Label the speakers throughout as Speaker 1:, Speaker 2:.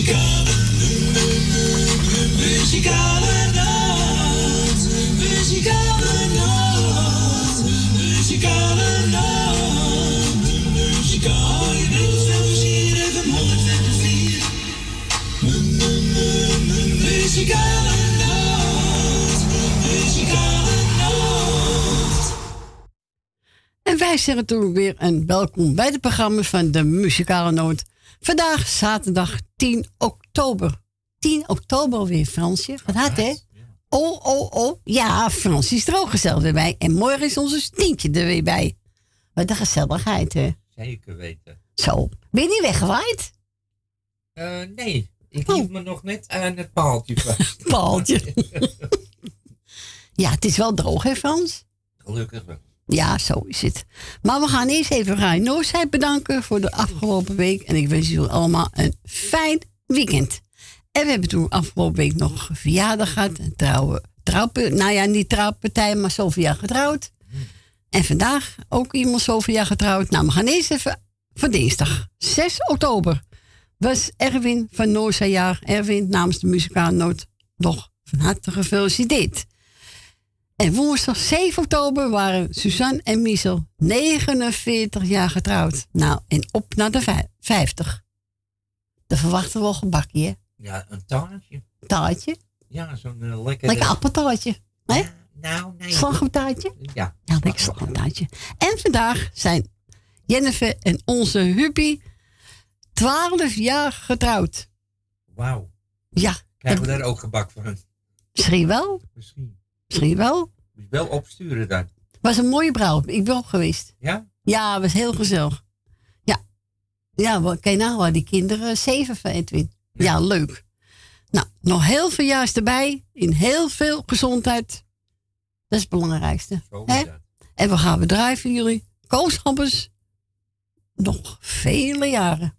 Speaker 1: Muzikale, muzikale nacht. Muzikale nacht. Muzikale nacht. Muzikale Muzikale nacht. Muzikale nacht.
Speaker 2: En wij zeggen toen weer een welkom bij het programma van de Muzikale Noot. Vandaag zaterdag 10 oktober. 10 oktober alweer, Fransje. Wat hard, hè? Oh, oh, oh. Ja, Frans is er ook gezellig weer bij. En morgen is onze Stientje er weer bij. Wat een gezelligheid, hè?
Speaker 3: Zeker weten.
Speaker 2: Zo. Ben je niet weggewaaid?
Speaker 3: Eh, nee, ik
Speaker 2: Oh.
Speaker 3: hield me nog net aan het paaltje vast.
Speaker 2: Paaltje. ja, het is wel droog, hè, Frans?
Speaker 3: Gelukkig wel.
Speaker 2: Ja, zo is het. Maar we gaan eerst even Rijn Noorzijde bedanken voor de afgelopen week. En ik wens jullie allemaal een fijn weekend. En we hebben toen afgelopen week nog verjaardag gehad. Een trouwe, nou ja, niet trouwpartij, maar jaar getrouwd. En vandaag ook iemand zoveel getrouwd. Nou, we gaan eerst even voor dinsdag. 6 oktober was Erwin van Noordzij jaar. Erwin namens de muzikale noot nog van harte gefeliciteerd. En woensdag 7 oktober waren Suzanne en Michel 49 jaar getrouwd. Nou, en op naar de vij- 50. De verwachten wel gebakje, hè?
Speaker 3: Ja, een taartje.
Speaker 2: Taartje.
Speaker 3: Ja, zo'n uh, lekker...
Speaker 2: Lekker appeltaartje. Hè?
Speaker 3: Nou, nee.
Speaker 2: Slagroomtaartje.
Speaker 3: Ja.
Speaker 2: Ja, lekker slagroomtaartje. En vandaag zijn Jennifer en onze Huppie 12 jaar getrouwd.
Speaker 3: Wauw.
Speaker 2: Ja,
Speaker 3: Krijgen we daar ook gebak van?
Speaker 2: misschien wel.
Speaker 3: Misschien.
Speaker 2: Misschien wel.
Speaker 3: Moet je wel opsturen dan.
Speaker 2: Was een mooie bruiloft. Ik ben ook geweest.
Speaker 3: Ja?
Speaker 2: Ja, was heel gezellig. Ja. Ja, kijk nou, die kinderen zeven van Edwin. Ja, leuk. Nou, nog heel veel jaars erbij. In heel veel gezondheid. Dat is het belangrijkste. Hè? En we gaan bedrijven jullie. Kooschappers. Nog vele jaren.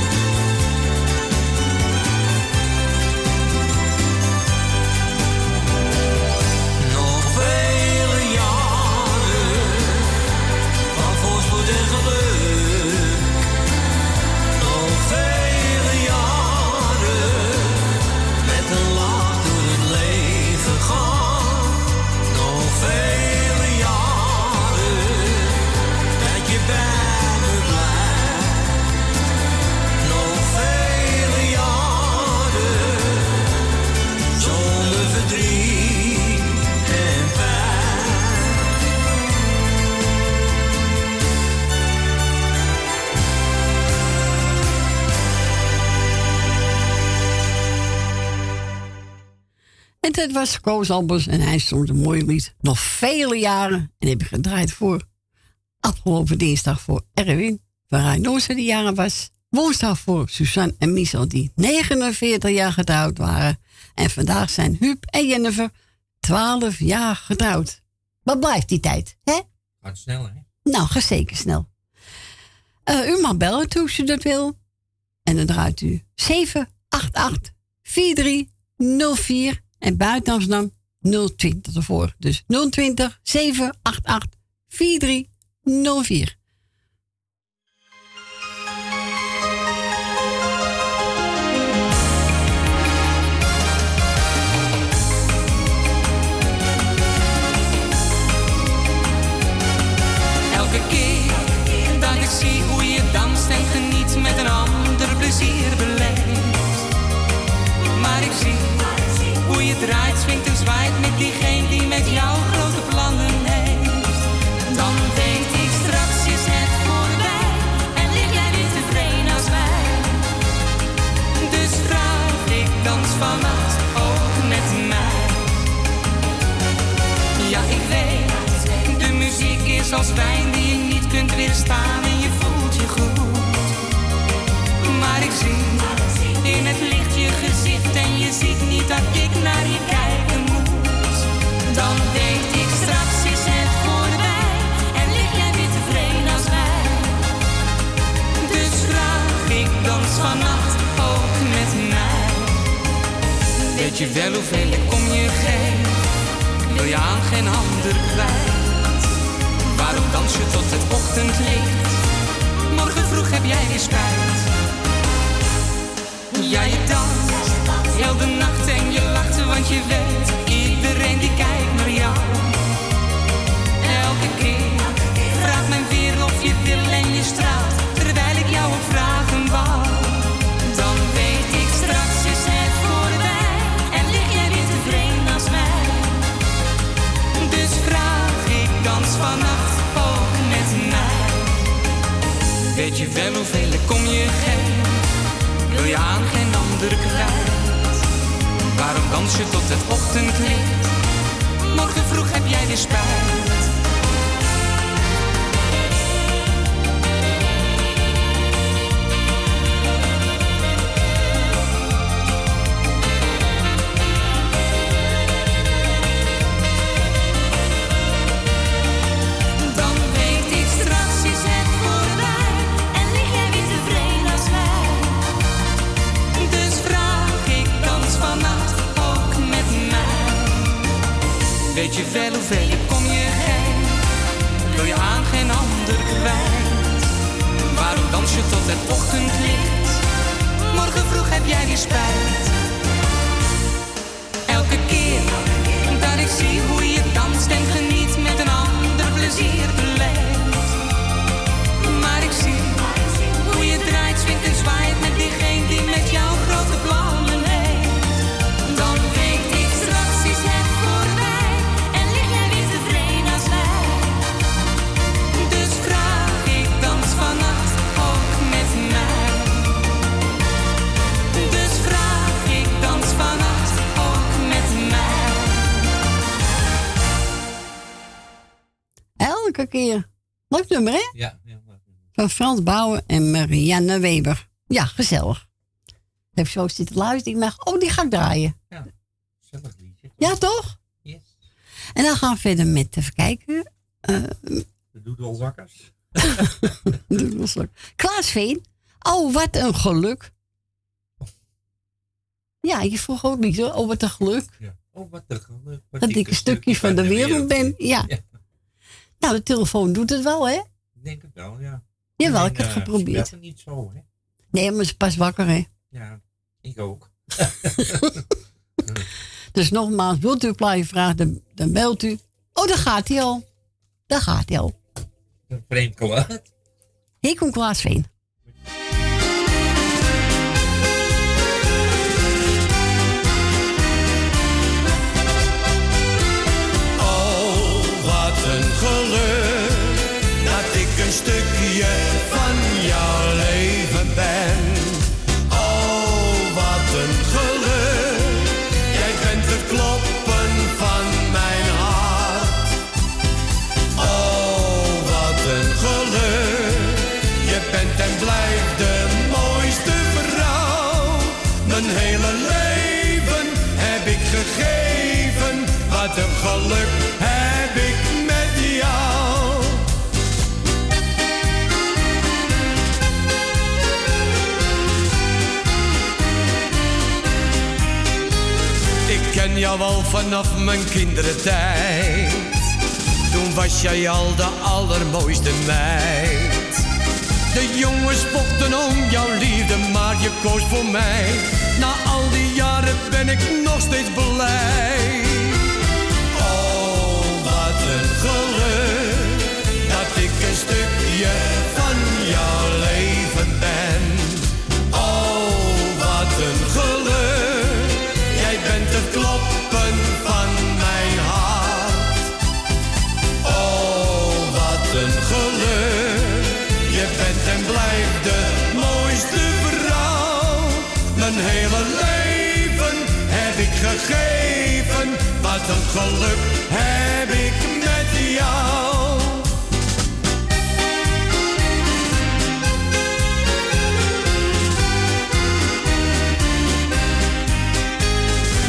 Speaker 1: En dat
Speaker 2: was Koos Albers en hij stond een mooi lied. Nog vele jaren. En heb ik gedraaid voor afgelopen dinsdag voor Erwin. Waar hij nooit die jaren was. Woensdag voor Suzanne en Michel die 49 jaar getrouwd waren. En vandaag zijn Huub en Jennifer 12 jaar getrouwd. Wat blijft die tijd, hè?
Speaker 3: Gaat snel, hè?
Speaker 2: Nou, ga zeker snel. Uh, u mag bellen toen u dat wil. En dan draait u 788 4304 en buiten Amsterdam 020 ervoor. Dus 020 788 4304.
Speaker 4: Draait, swingt en zwaait met diegene die met jou grote plannen heeft. Dan denk ik straks is het voorbij en lig jij weer tevreden als wij. Dus vraag ik dans vannacht ook met mij. Ja, ik weet, de muziek is als wijn die je niet kunt weerstaan en je voelt je goed. Maar ik zie en je ziet niet dat ik naar je kijken moet. Dan denk ik straks is het voorbij en lig jij weer tevreden als wij. Dus vraag ik dans vannacht ook met mij. Weet je wel hoeveel ik om je geef? Wil je aan geen ander kwijt? Waarom dans je tot het ochtendlicht? Morgen vroeg heb jij weer spijt. Ja, je danst heel de nacht en je lacht, want je weet, iedereen die kijkt naar jou. Elke keer vraagt men weer of je wil en je straalt, terwijl ik jou ook vragen wou. Dan weet ik straks is het voorbij en lig jij weer tevreden als mij. Dus vraag ik dans vannacht ook met mij. Weet je wel hoeveel ik om je geef? Wil je aan geen ander kwijt? Waarom dans je tot het ochtendlicht? Morgen vroeg heb jij weer spijt. Hoeveel ik om je geef? Wil je aan geen ander kwijt? Waarom dans je tot het ochtendlicht? Morgen vroeg heb jij weer spijt. Elke keer dat ik zie hoe je danst en geniet met een ander plezier beleeft. Maar ik zie hoe je draait, swingt en zwaait
Speaker 2: Elke keer. Leuk nummer, hè?
Speaker 3: Ja,
Speaker 2: Van Frans Bouwen en Marianne Weber. Ja, gezellig. Ik heb zo zitten luisteren. Ik dacht, oh, die ga ik draaien.
Speaker 3: ja. Gezellig liedje. toch?
Speaker 2: Ja, toch?
Speaker 3: Yes.
Speaker 2: En dan gaan we verder met, even kijken. eh
Speaker 3: De doedelzakkers.
Speaker 2: Klaas Veen. Oh, wat een geluk. Ja, je vroeg ook niet hoor. Oh, wat een geluk.
Speaker 3: Ja. Oh, wat een geluk. Wat
Speaker 2: Dat ik een stukje van de wereld ben. Ja.
Speaker 3: Ja.
Speaker 2: Nou, de telefoon doet het wel, hè?
Speaker 3: Ik denk het wel, ja.
Speaker 2: Jawel, ik heb het
Speaker 3: eh,
Speaker 2: geprobeerd.
Speaker 3: ze bellen niet zo, hè?
Speaker 2: Nee, maar ze is pas wakker, hè?
Speaker 3: Ja, ik ook.
Speaker 2: Dus nogmaals, wilt u een plaatje vragen, dan, dan belt u. Oh, daar gaat hij al. Daar gaat hij al.
Speaker 3: Een vreemd geluid.
Speaker 2: Hier komt Klaas Veen.
Speaker 1: Een geluk. Dat ik een stukje jou al vanaf mijn kindertijd. Toen was jij al de allermooiste meid. De jongens vochten om jouw liefde, maar je koos voor mij. Na al die jaren ben ik nog steeds blij. Oh, wat een geluk dat ik een stukje gegeven, wat een geluk heb ik met jou.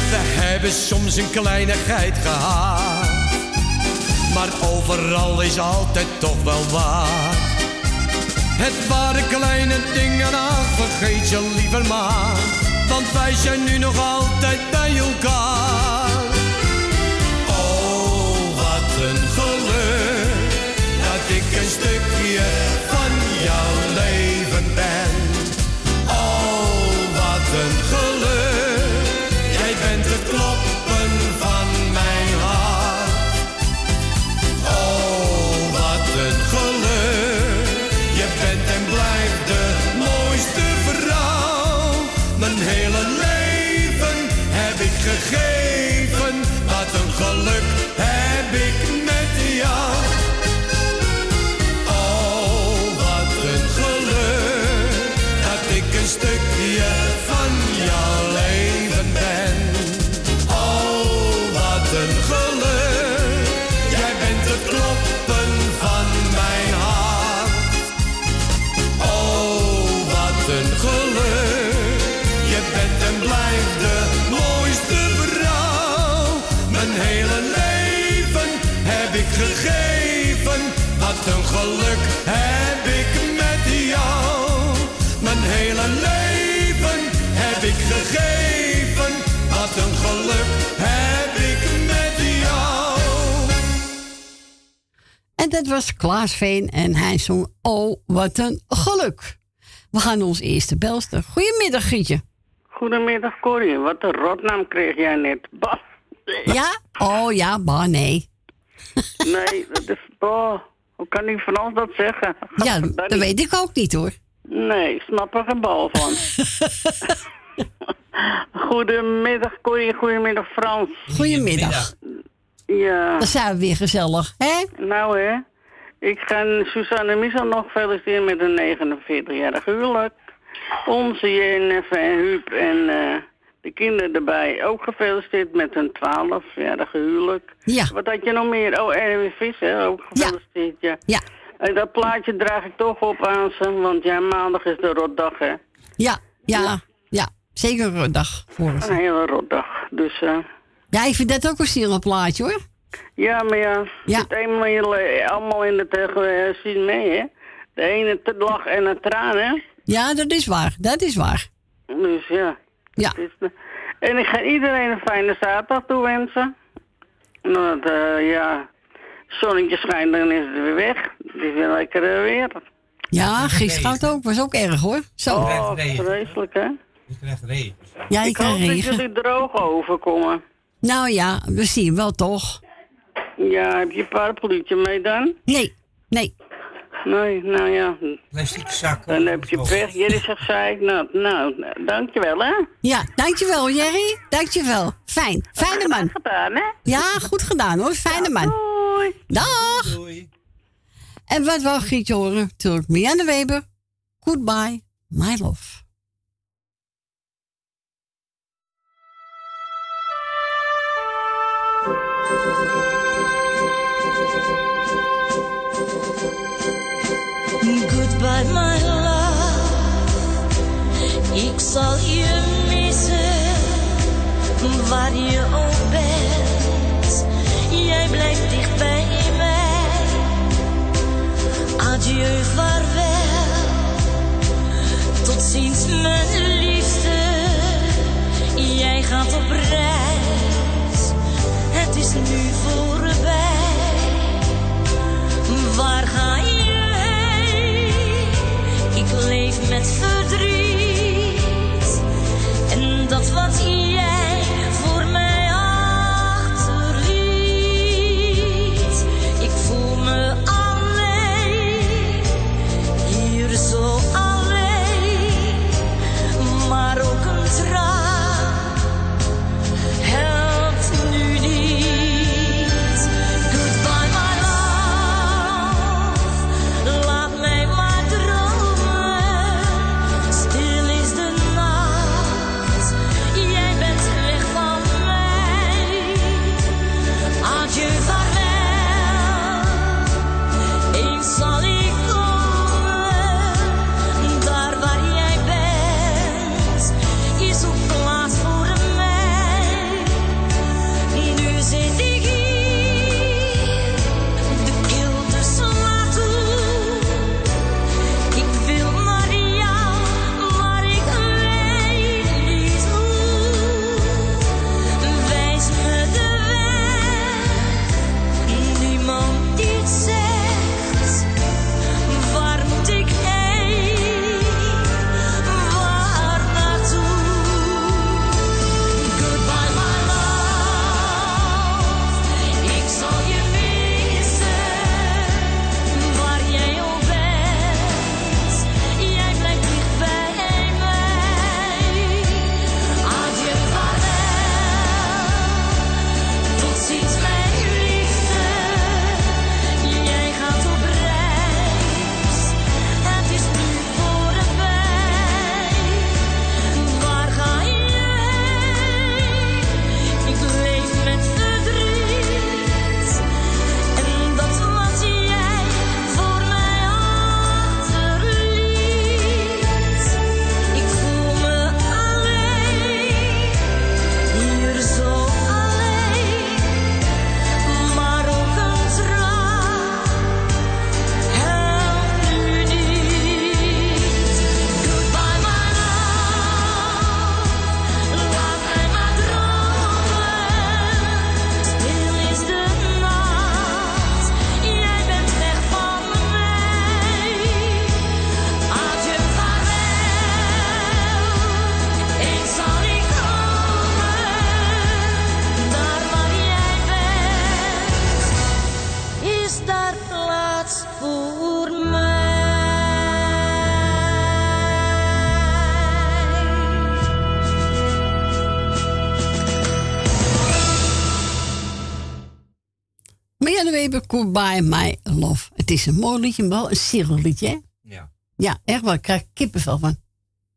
Speaker 1: We hebben soms een kleinigheid gehad. Maar overal is altijd toch wel waar. Het waren kleine dingen, vergeet je liever maar. Want wij zijn nu nog altijd Oh, wat een geluk dat ik een stukje dat
Speaker 2: was Klaas Veen en hij zong Oh, wat een geluk. We gaan ons eerste belster. Goedemiddag, Gietje.
Speaker 5: Goedemiddag, Corrie. Wat een rotnaam kreeg jij net. Bah.
Speaker 2: Ja? Oh ja, bah, nee.
Speaker 5: Nee, dat is... Oh, hoe kan die Frans dat zeggen?
Speaker 2: Ja,
Speaker 5: Dat
Speaker 2: weet ik ook niet hoor.
Speaker 5: Nee, snap er geen bal van. Goedemiddag, Corrie. Goedemiddag, Frans.
Speaker 2: Goedemiddag.
Speaker 5: Ja,
Speaker 2: Dan zijn we weer gezellig, hè?
Speaker 5: nou hè. Ik ga Suzanne Michel nog feliciteren met een 49-jarig huwelijk. Onze Jennifer en Huub en eh, de kinderen erbij ook gefeliciteerd met een 12-jarig huwelijk.
Speaker 2: Ja.
Speaker 5: Wat had je nog meer? Oh, Erwin Visser, ook gefeliciteerd, ja.
Speaker 2: Ja,
Speaker 5: En dat plaatje draag ik toch op aan ze, want ja, maandag is de rotdag, hè.
Speaker 2: ja, ja, ja. Zeker een dag voor ons.
Speaker 5: Een hele rotdag. Dus eh,
Speaker 2: Ja, ik vind dat ook een zielig plaatje hoor.
Speaker 5: ja, maar ja,
Speaker 2: Ja.
Speaker 5: het eenmaal in je- allemaal in de tegen zien mee, hè. De ene te lach en een traan, hè.
Speaker 2: Ja, dat is waar. Dat is waar.
Speaker 5: Dus ja.
Speaker 2: Ja.
Speaker 5: het is En ik ga iedereen een fijne zaterdag toewensen. Want eh ja, zonnetje schijnt, dan is het weer weg. Het is weer lekker eh, weer.
Speaker 2: Ja, gisteren het ook. Was ook erg hoor. Zo.
Speaker 5: Oh,
Speaker 3: regen.
Speaker 5: vreselijk, hè.
Speaker 3: Je krijgt regen.
Speaker 2: Ja, ik
Speaker 5: Ik hoop
Speaker 2: kan
Speaker 5: dat
Speaker 2: regen.
Speaker 5: jullie droog overkomen.
Speaker 2: Nou ja, we zien wel toch.
Speaker 5: Ja, heb je een parapluutje mee dan?
Speaker 2: Nee, nee.
Speaker 5: Nee, nou ja,
Speaker 3: Plastic zak.
Speaker 5: dan heb je pech. Jullie zegt, zei ik, nou, nou, dankjewel, hè.
Speaker 2: Ja, dankjewel Jerry. Dankjewel. Fijn. Fijne man.
Speaker 5: Gedaan, hè.
Speaker 2: Ja, goed gedaan hoor. Fijne man.
Speaker 5: Doei.
Speaker 2: Dag.
Speaker 3: Doei.
Speaker 2: En wat wou Gietje horen? Natuurlijk Mianne Weber. Goodbye, my love.
Speaker 6: Goodbye, my love. Ik zal je missen, waar je ook bent. Jij blijft dicht bij mij. Adieu, vaarwel. Tot ziens, mijn liefste. Jij gaat op reis. het is nu voorbij. Waar ga je leef met verdriet. En dat wat Goodbye My Love.
Speaker 2: Het is een mooi liedje, maar wel een zielig liedje, hè?
Speaker 3: Ja.
Speaker 2: Ja, echt wel. Ik krijg kippenvel van.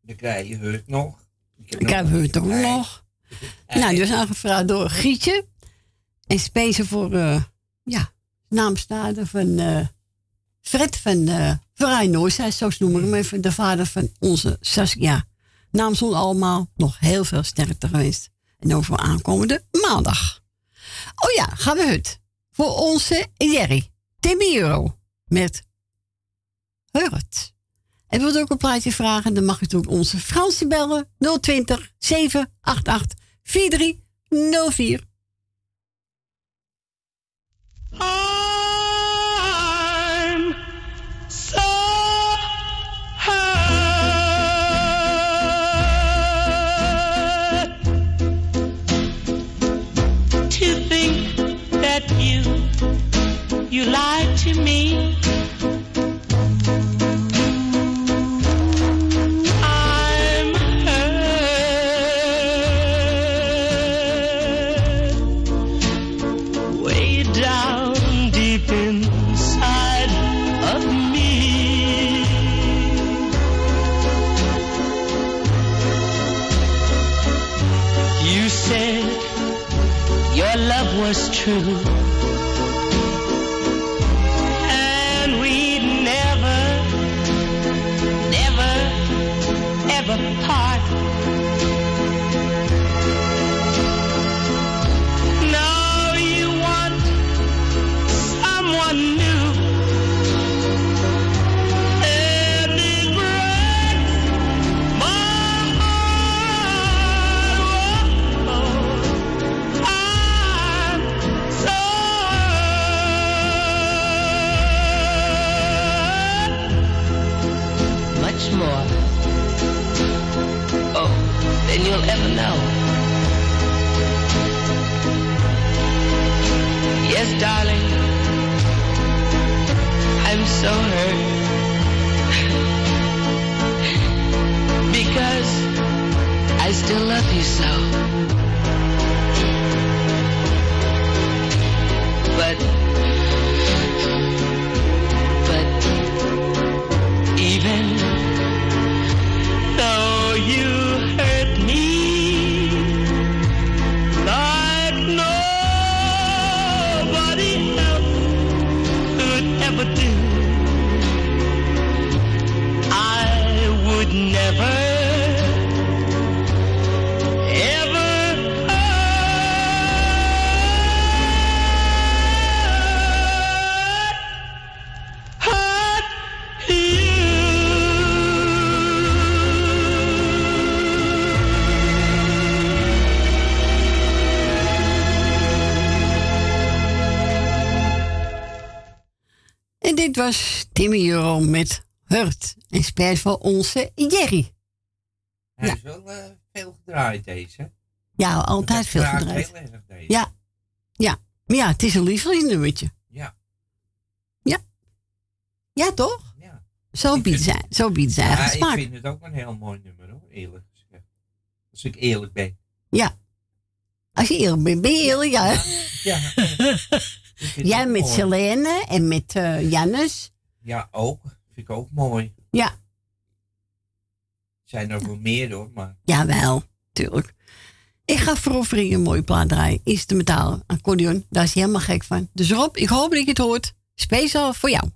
Speaker 3: Dan krijg je heurt nog.
Speaker 2: Ik heb het ook nog. Nou, die was aangevraagd door Gietje. En speciaal voor, eh ja, naamstaden van eh, Fred van uh, Verrij Noorzij, zo noemen we hem even. De vader van onze Saskia. Namens ons allemaal nog heel veel sterkte geweest. En voor aankomende maandag. Oh ja, gaan we het. Voor onze Jerry. Timmy Euro. Met Hurt. En wilt ook een plaatje vragen, dan mag u ook onze Fransie bellen. 020 788 4304.
Speaker 7: You lied to me. I'm So hurt because I still love you so.
Speaker 2: En spijt voor onze Jerry.
Speaker 3: Hij
Speaker 2: Ja.
Speaker 3: is wel eh, veel gedraaid deze.
Speaker 2: Ja, altijd veel gedraaid.
Speaker 3: heel erg deze.
Speaker 2: Ja, ja. Maar ja, het is een lievelingsnummertje.
Speaker 3: Ja.
Speaker 2: Ja. Ja, toch?
Speaker 3: Ja.
Speaker 2: Zo biedt zij, zo biedt zij
Speaker 3: Ja,
Speaker 2: eigen
Speaker 3: ik
Speaker 2: smaak.
Speaker 3: vind het ook een heel mooi nummer hoor, eerlijk gezegd. Als ik eerlijk ben.
Speaker 2: Ja. Als je eerlijk bent, ben je eerlijk, ja.
Speaker 3: Ja. Vind
Speaker 2: Jij met. Selene en met eh Jannes.
Speaker 3: Ja, ook. Vind ik ook mooi.
Speaker 2: Ja,
Speaker 3: Er zijn er wel meer hoor, maar
Speaker 2: jawel, tuurlijk. Ik ga voor Offering een mooie plaat draaien. Instrumentaal, accordeon, daar is hij helemaal gek van. Dus Rob, ik hoop dat je het hoort. Speciaal voor jou.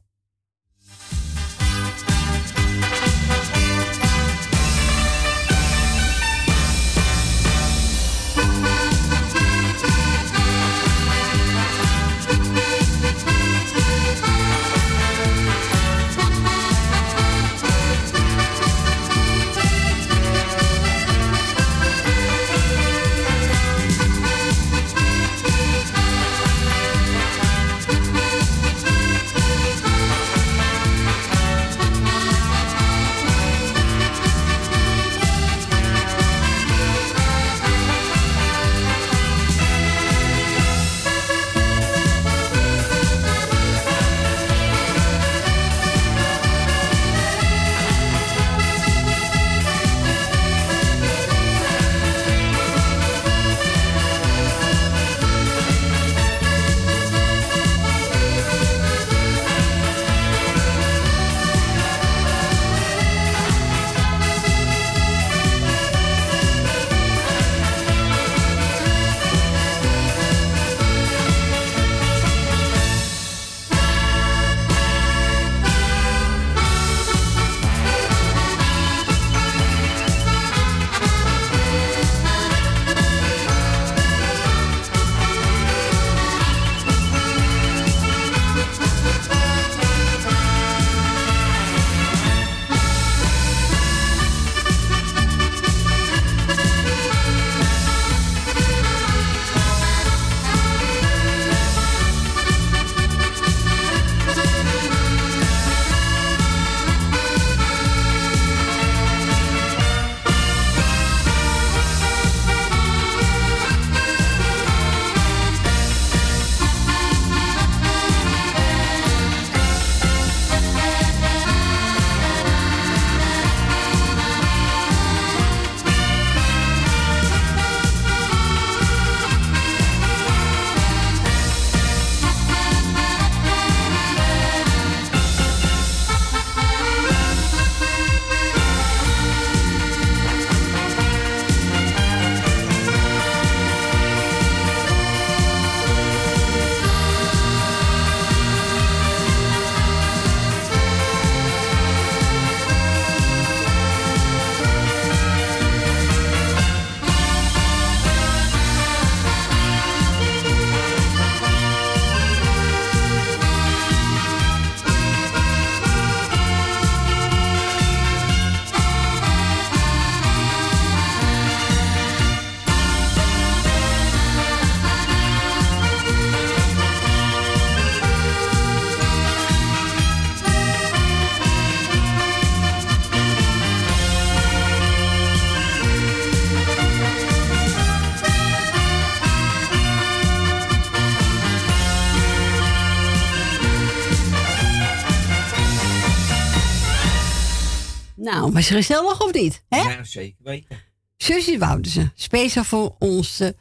Speaker 2: Was gezellig of niet? Hè?
Speaker 3: Ja, zeker weten.
Speaker 2: Susie Woudensen. Speciaal voor onze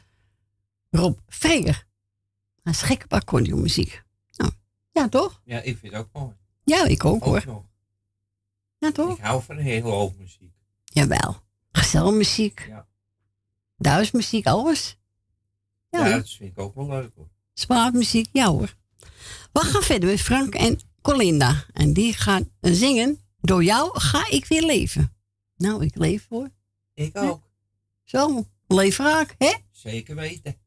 Speaker 2: Rob Vreger. Is gek op accordeonmuziek. Nou, ja, toch?
Speaker 3: Ja, ik vind het ook mooi.
Speaker 2: Ja, ik ook hoor.
Speaker 3: Ook nog.
Speaker 2: Ja, toch?
Speaker 3: Ik hou van een hele hoop muziek.
Speaker 2: Jawel. Gezellig muziek.
Speaker 3: Ja.
Speaker 2: Duitsmuziek, alles. Ja,
Speaker 3: Ja,
Speaker 2: hoor.
Speaker 3: dat vind ik ook wel leuk hoor.
Speaker 2: Spraakmuziek, ja hoor. We gaan verder met Frank en Colinda. En die gaan zingen. Door jou ga ik weer leven. Nou, ik leef hoor.
Speaker 3: Ik ook.
Speaker 2: Zo, leef raak, hè?
Speaker 3: Zeker weten.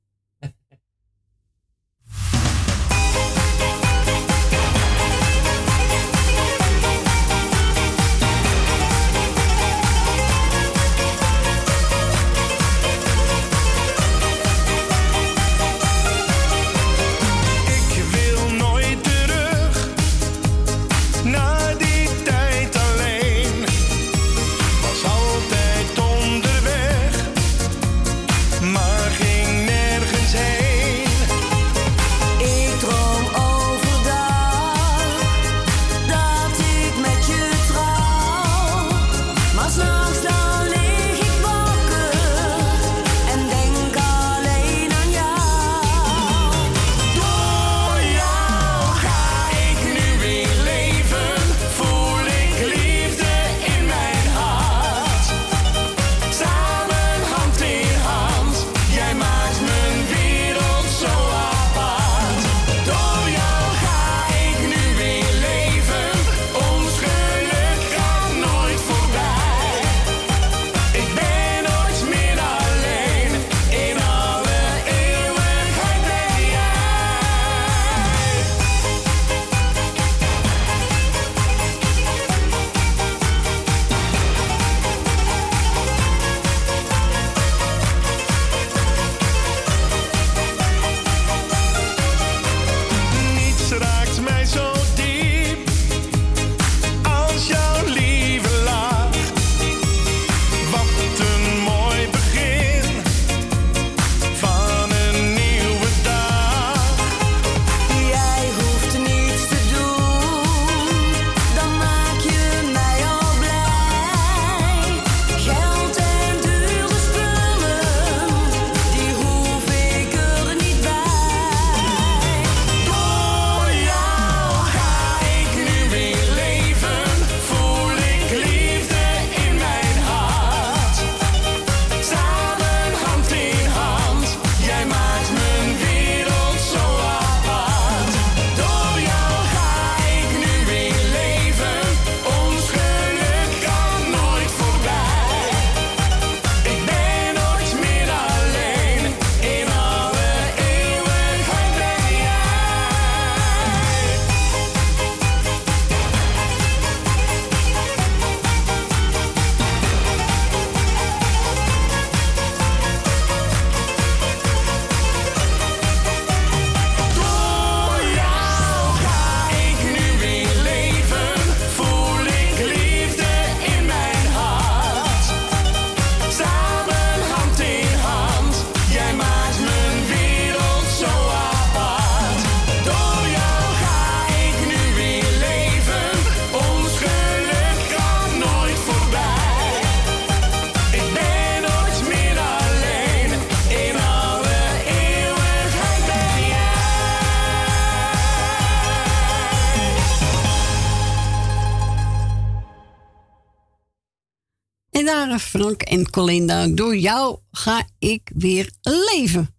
Speaker 2: Frank en Colinda. Door jou ga ik weer leven.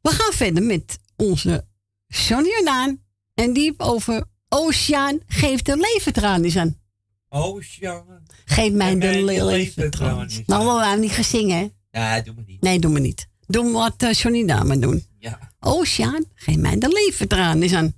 Speaker 2: We gaan verder met onze Johnny Jordaan. En die over Oceaan geeft de leventranis aan.
Speaker 3: Oceaan.
Speaker 2: Geef mij de leventranis Nou, we hebben niet gezingen, hè?
Speaker 3: Ja, doe maar niet.
Speaker 2: Nee, doe maar niet. Doe wat uh, Johnny Daan doen.
Speaker 3: Ja.
Speaker 2: Oceaan, geef mij de leventranis aan.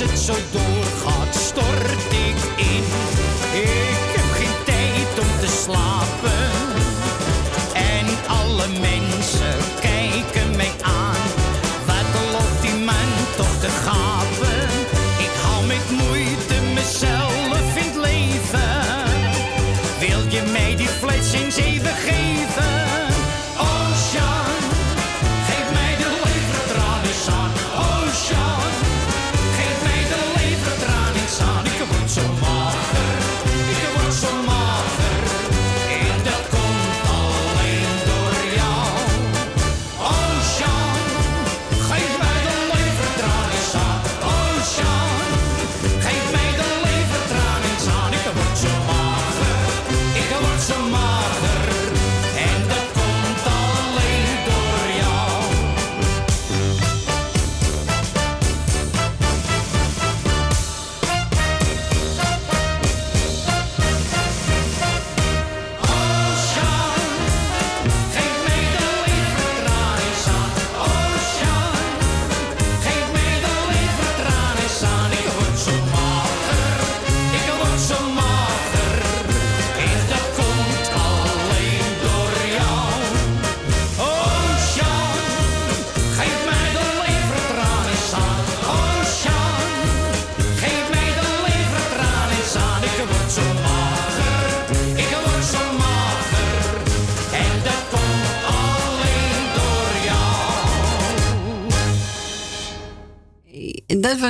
Speaker 8: zit zo
Speaker 2: dol.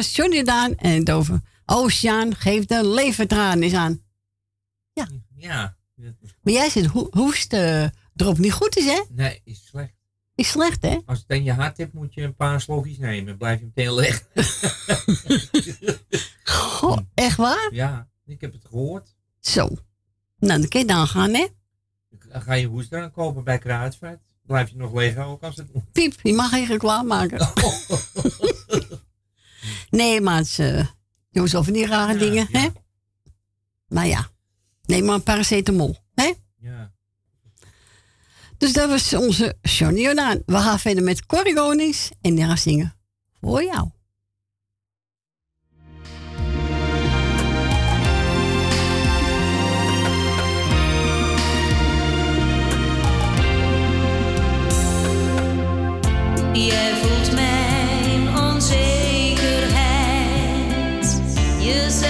Speaker 2: Was Johnny Daan en het over Oceaan geeft de levertraan eens aan.
Speaker 3: Ja.
Speaker 2: Maar jij zit ho hoest eh, erop niet goed is, hè?
Speaker 3: Nee, is slecht.
Speaker 2: Is slecht, hè?
Speaker 3: Als het in je hart hebt, moet je een paar slokjes nemen. Blijf je meteen liggen.
Speaker 2: Goh, echt waar?
Speaker 3: ja, ik heb het gehoord.
Speaker 2: Zo. Nou, dan kun je dan gaan, hè?
Speaker 3: Ga je hoest dan kopen bij Kruidvat. Blijf je nog liggen ook als het moet.
Speaker 2: Piep, je mag geen reclame maken. nee, maar eh, doen ze over die rare dingen, hè? Maar ja, neem maar een paracetamol, hè?
Speaker 3: Ja.
Speaker 2: Dus dat was onze Johnny Jordaan. We gaan verder met Corrie Konings en die gaan zingen voor jou.
Speaker 6: Jij voelt mijn onzekerheid. Je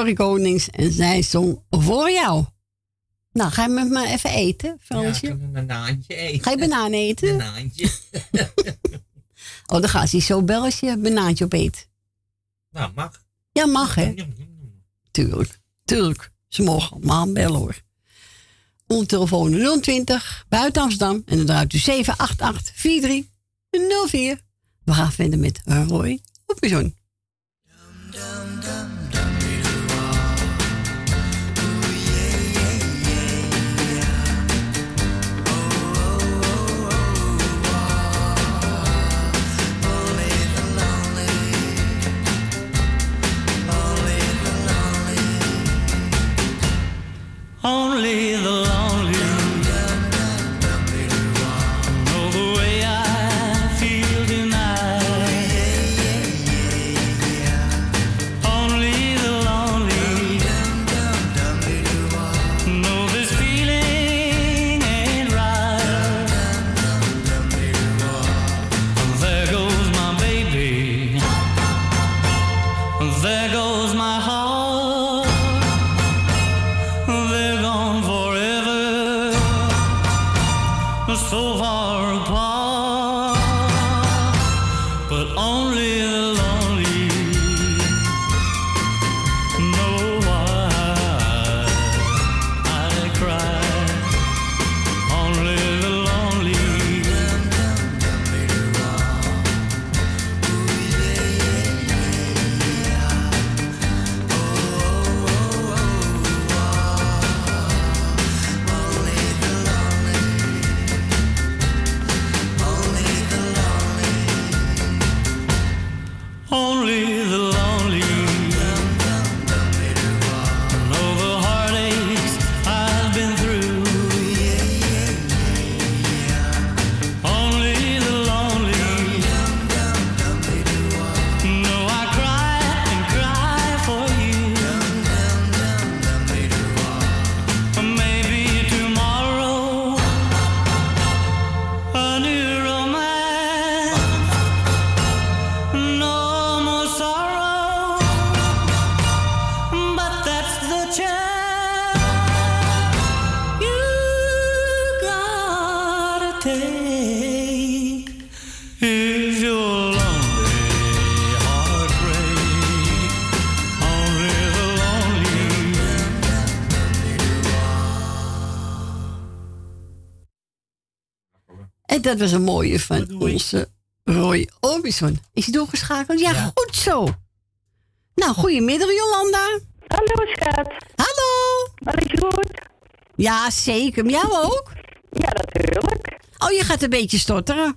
Speaker 2: Corrie Konings en zij zong voor jou. Nou, ga je met me even eten, Fransje?
Speaker 3: Ja, een banaantje eten.
Speaker 2: Ga je banaan eten?
Speaker 3: Banaantje.
Speaker 2: Oh, dan gaat hij zo bellen als je een banaantje op eet.
Speaker 3: nou, mag.
Speaker 2: Ja, mag hè? Tuurlijk, tuurlijk. Ze mogen allemaal bellen hoor. Onze telefoon 020 buiten Amsterdam en dan draait u 788 4304. We gaan verder met Roy Oppizon.
Speaker 9: Only the
Speaker 2: dat was een mooie van onze Roy Orbison. Is hij doorgeschakeld? Ja, goed zo. Nou, goedemiddag Jolanda.
Speaker 10: Hallo schat.
Speaker 2: Hallo.
Speaker 10: Alles goed?
Speaker 2: Ja, zeker. Maar jou ook?
Speaker 10: Ja, natuurlijk.
Speaker 2: Oh, je gaat een beetje stotteren.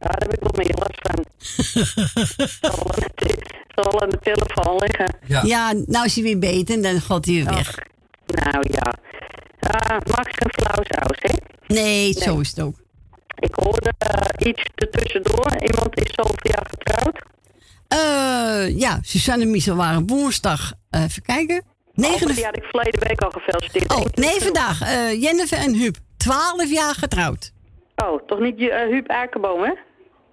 Speaker 10: Ja, daar heb ik wel meer last van. zal, aan de te- zal aan de telefoon liggen.
Speaker 2: Ja. nou is hij weer beter en dan gaat hij weer weg.
Speaker 10: Nou ja. Uh, Max geen flauw saus, hè?
Speaker 2: Nee, zo is het ook.
Speaker 10: Ik hoorde eh, iets ertussendoor. Iemand is zoveel jaar getrouwd.
Speaker 2: Eh, ja, Suzanne en Michel waren woensdag. eh, even kijken.
Speaker 10: Negen... Die had ik verleden week al gefeliciteerd.
Speaker 2: Oh, nee, vandaag. Jennifer en Huub. 12 jaar getrouwd.
Speaker 10: Oh, toch niet Huub Akerboom, hè?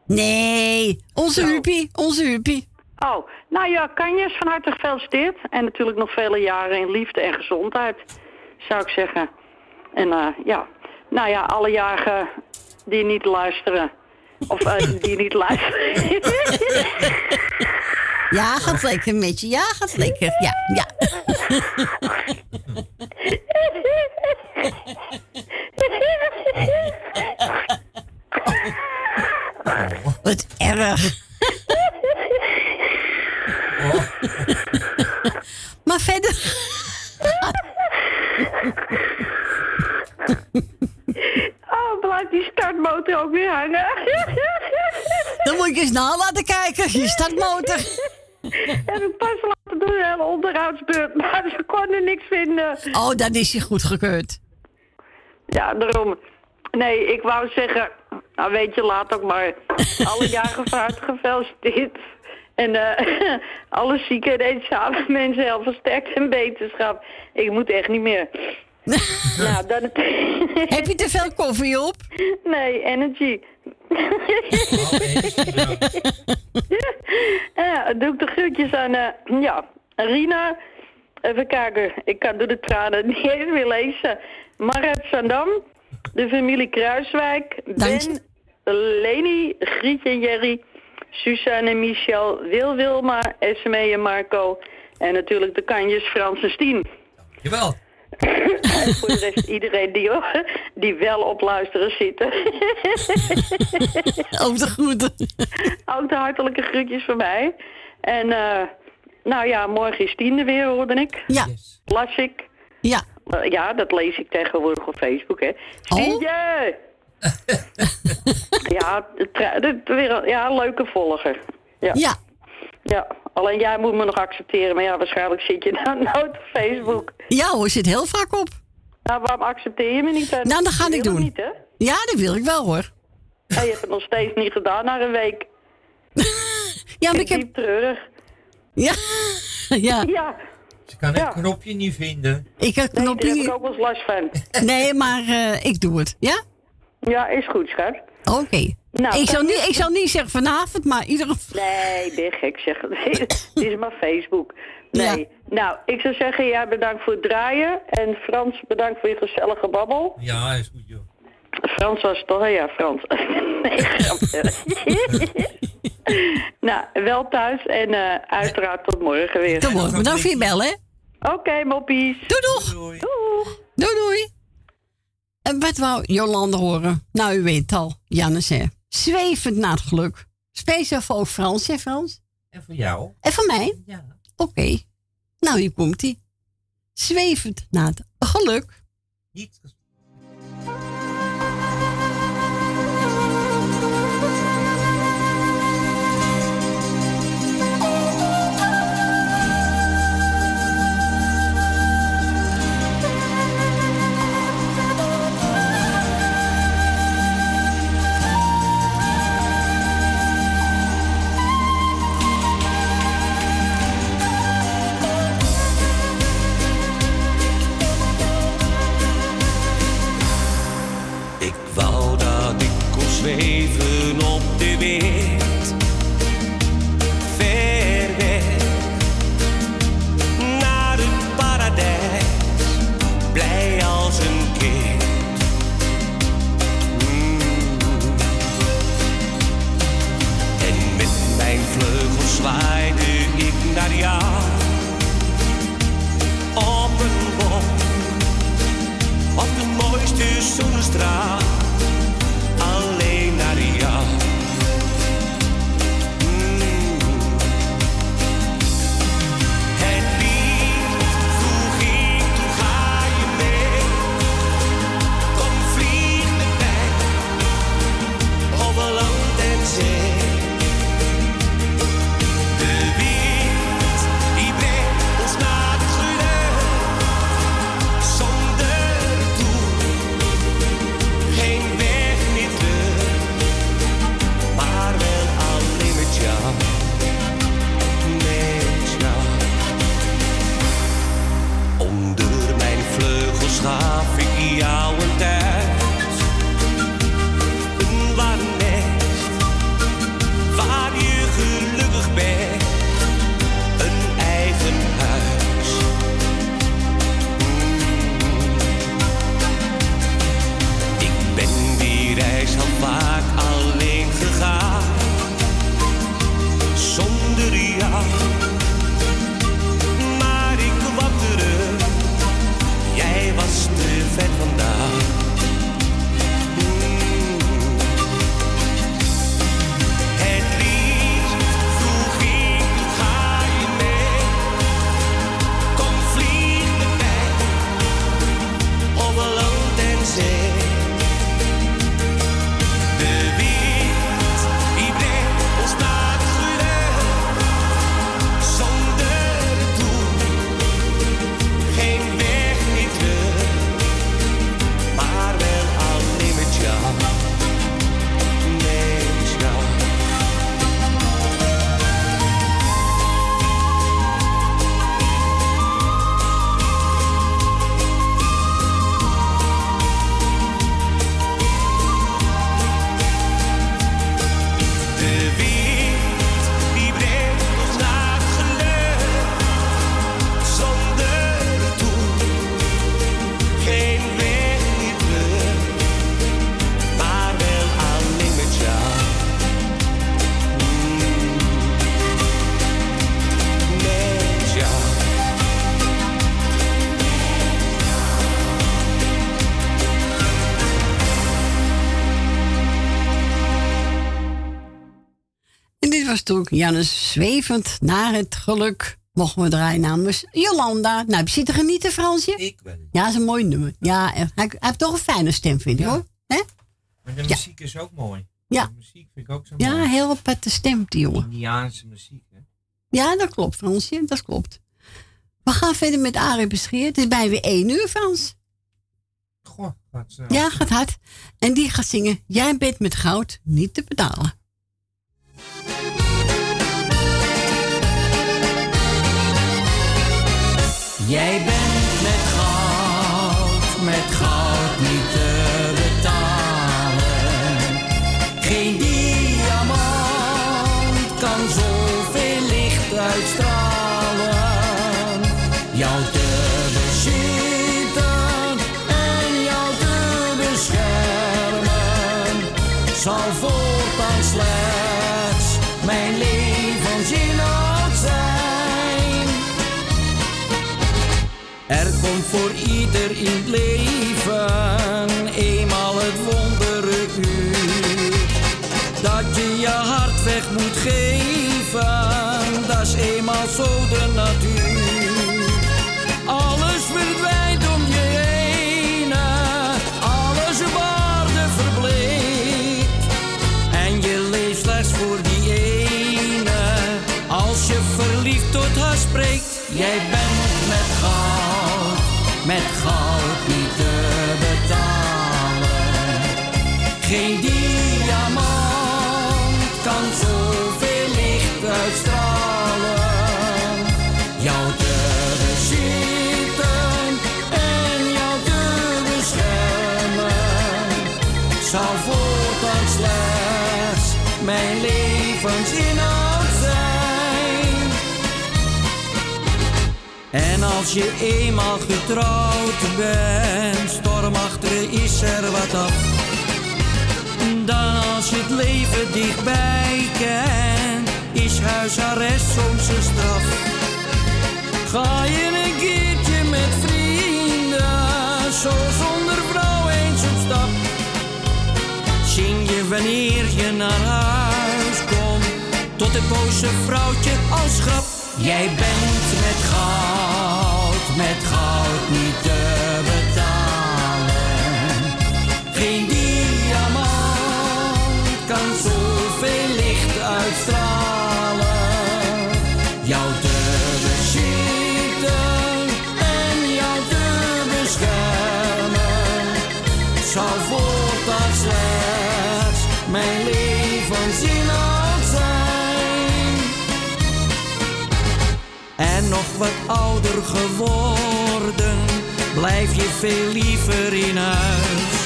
Speaker 2: Nee, onze Huubie. Onze Huubie.
Speaker 10: Oh, nou ja, Kanjes van harte gefeliciteerd. En natuurlijk nog vele jaren in liefde en gezondheid, zou ik zeggen. En ja, nou ja, alle jaren die niet luisteren. Of eh, die niet luisteren.
Speaker 2: Ja, gaat lekker met je. Ja, gaat lekker. Ja, ja. Erg. maar verder.
Speaker 10: Die startmotor ook weer hangen.
Speaker 2: Dan moet ik eens na laten kijken. Je startmotor.
Speaker 10: Heb ik pas laten doen, een onderhoudsbeurt, maar ze konden niks vinden.
Speaker 2: Oh, dat is je goedgekeurd.
Speaker 10: Ja, daarom. Nee, ik wou zeggen, nou weet je, laat ook maar alle jaren harte gefeliciteerd. En eh alle zieke en eenzame mensen heel veel sterkte en beterschap. Ik moet echt niet meer. nou, dan.
Speaker 2: Heb je te veel koffie op?
Speaker 10: Nee, energy. ja, doe ik de groetjes aan, eh, ja, Rina, even kijken, ik kan door de tranen niet eens meer lezen. Marat Sandam, de familie Kruiswijk, Ben, Leni, Grietje en Jerry, Suzanne en Michel, Wil Wilma, Esme en Marco. En natuurlijk de kanjes Frans en Stien.
Speaker 3: Jawel.
Speaker 10: En voor de rest iedereen die, die wel op luisteren zitten.
Speaker 2: Ook de groeten.
Speaker 10: Ook de hartelijke groetjes van mij. En eh, nou ja, morgen is Tien er weer, hoorde ik.
Speaker 2: Ja.
Speaker 10: Las ik.
Speaker 2: Ja.
Speaker 10: Eh, ja, dat lees ik tegenwoordig op Facebook, hè. Ja, weer, een- ja, een leuke volger. Ja.
Speaker 2: Ja.
Speaker 10: Ja, alleen jij moet me nog accepteren. Maar ja, waarschijnlijk zit je nou nooit op Facebook.
Speaker 2: Ja hoor, zit heel vaak op.
Speaker 10: Nou, waarom accepteer je me niet? dan?
Speaker 2: Nou, dat ga ik doen.
Speaker 10: Niet, hè?
Speaker 2: Ja, dat wil ik wel hoor.
Speaker 10: Ja, je hebt het nog steeds niet gedaan na een week.
Speaker 2: Ja, maar ik heb...
Speaker 10: Diep treurig.
Speaker 2: Ja. ja.
Speaker 10: Ja.
Speaker 3: Ze kan het knopje niet vinden.
Speaker 2: Ik heb
Speaker 10: Nee,
Speaker 2: knopje
Speaker 10: daar heb ik ook wel eens last van.
Speaker 2: Nee, maar eh, ik doe het. Ja?
Speaker 10: Ja, is goed, schat.
Speaker 2: Oké.
Speaker 10: Nou,
Speaker 2: ik, zal niet, ik zal niet zeggen vanavond, maar iedere...
Speaker 10: Nee, ben gek zeg. Dit is maar Facebook. Nee. Nou, ik zou zeggen, ja, bedankt voor het draaien. En Frans, bedankt voor je gezellige babbel.
Speaker 3: Ja, is goed joh.
Speaker 10: Frans was het toch? Ja, Frans. nee, grapje. nou, wel thuis en eh, uiteraard tot morgen weer.
Speaker 2: Tot morgen. Bedankt voor je bel, hè?
Speaker 10: Oké, moppies.
Speaker 2: Doei, doeg.
Speaker 3: Doei.
Speaker 2: Doei, doei. En wat wou Jolande horen? Nou, u weet het al. Jannes, hè. Zwevend naar het geluk. Speciaal voor Frans, hè Frans?
Speaker 3: En voor jou?
Speaker 2: En voor mij?
Speaker 3: Ja.
Speaker 2: Oké. Nou, hier komt ie. Zwevend naar het geluk.
Speaker 3: Niet
Speaker 11: Op een wolk op de mooiste zonnestraal.
Speaker 2: Jannes zwevend naar het geluk. Mogen we draaien namens Jolanda. Nou, heb je zitten genieten, Fransje?
Speaker 3: Ik wel.
Speaker 2: Ja, dat is een mooi nummer. Ja, hij, hij heeft toch een fijne stem, vind ik hoor.
Speaker 3: Maar de muziek is ook mooi.
Speaker 2: Ja.
Speaker 3: De muziek vind ik ook zo
Speaker 2: Ja,
Speaker 3: mooi.
Speaker 2: heel aparte stem, die jongen.
Speaker 3: Indiaanse muziek, hè?
Speaker 2: Ja, dat klopt, Fransje. Dat klopt. We gaan verder met Arie Bescheer. Het is bij weer één uur, Frans.
Speaker 3: Goh, gaat.
Speaker 2: Ja, gaat hard. En die gaat zingen. Jij bent met goud niet te betalen.
Speaker 1: Jij bent met goud, met goud in het leven eenmaal het wondere uur. Dat je je hart weg moet geven, dat is eenmaal zo de natuur. Alles verdwijnt om je heen, alles op aarde verbleekt. En je leeft slechts voor die ene, als je verliefd tot haar spreekt. Jij bent Geen diamant kan zoveel licht uitstralen. Jou te en jou te beschermen zal voortaan slechts mijn levensinhoud zijn. En als je eenmaal getrouwd bent, stormachtig is er wat af. Dan als je het leven dichtbij kent, is huisarrest soms een straf. Ga je een keertje met vrienden, zo zonder vrouw eens op stap. Zing je wanneer je naar huis komt, tot het boze vrouwtje als grap. Jij bent met goud, met goud niet nog wat ouder geworden, blijf je veel liever in huis.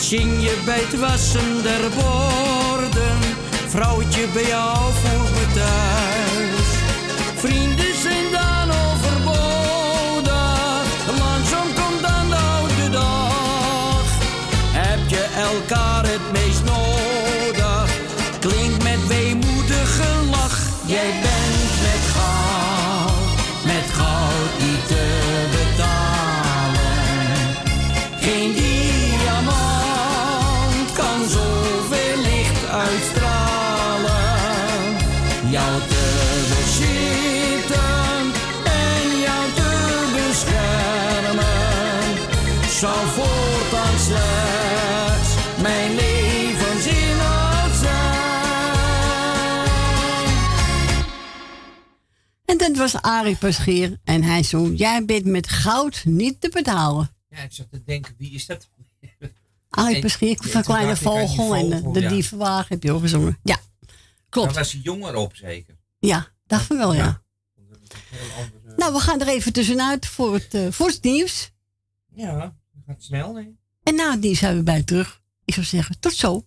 Speaker 1: Zing je bij het wassen der borden, vrouwtje bij jou voor me thuis. Vrienden En
Speaker 2: dat was Arie Pascheer. En hij zong, jij bent met goud niet te betalen.
Speaker 3: Ja, ik zat te denken, wie is dat?
Speaker 2: Arie
Speaker 3: ja,
Speaker 2: van Kleine
Speaker 3: ik
Speaker 2: Vogel en de,
Speaker 3: ja.
Speaker 2: Dievenwagen heb je ook gezongen. Ja, klopt.
Speaker 3: Daar was hij jonger op, zeker.
Speaker 2: Ja, dacht van wel, ja.
Speaker 3: Andere...
Speaker 2: Nou, we gaan er even tussenuit voor het, eh, voor het nieuws.
Speaker 3: Ja, dat gaat snel, nee?
Speaker 2: En na het nieuws zijn we bij terug. Ik zou zeggen, tot zo.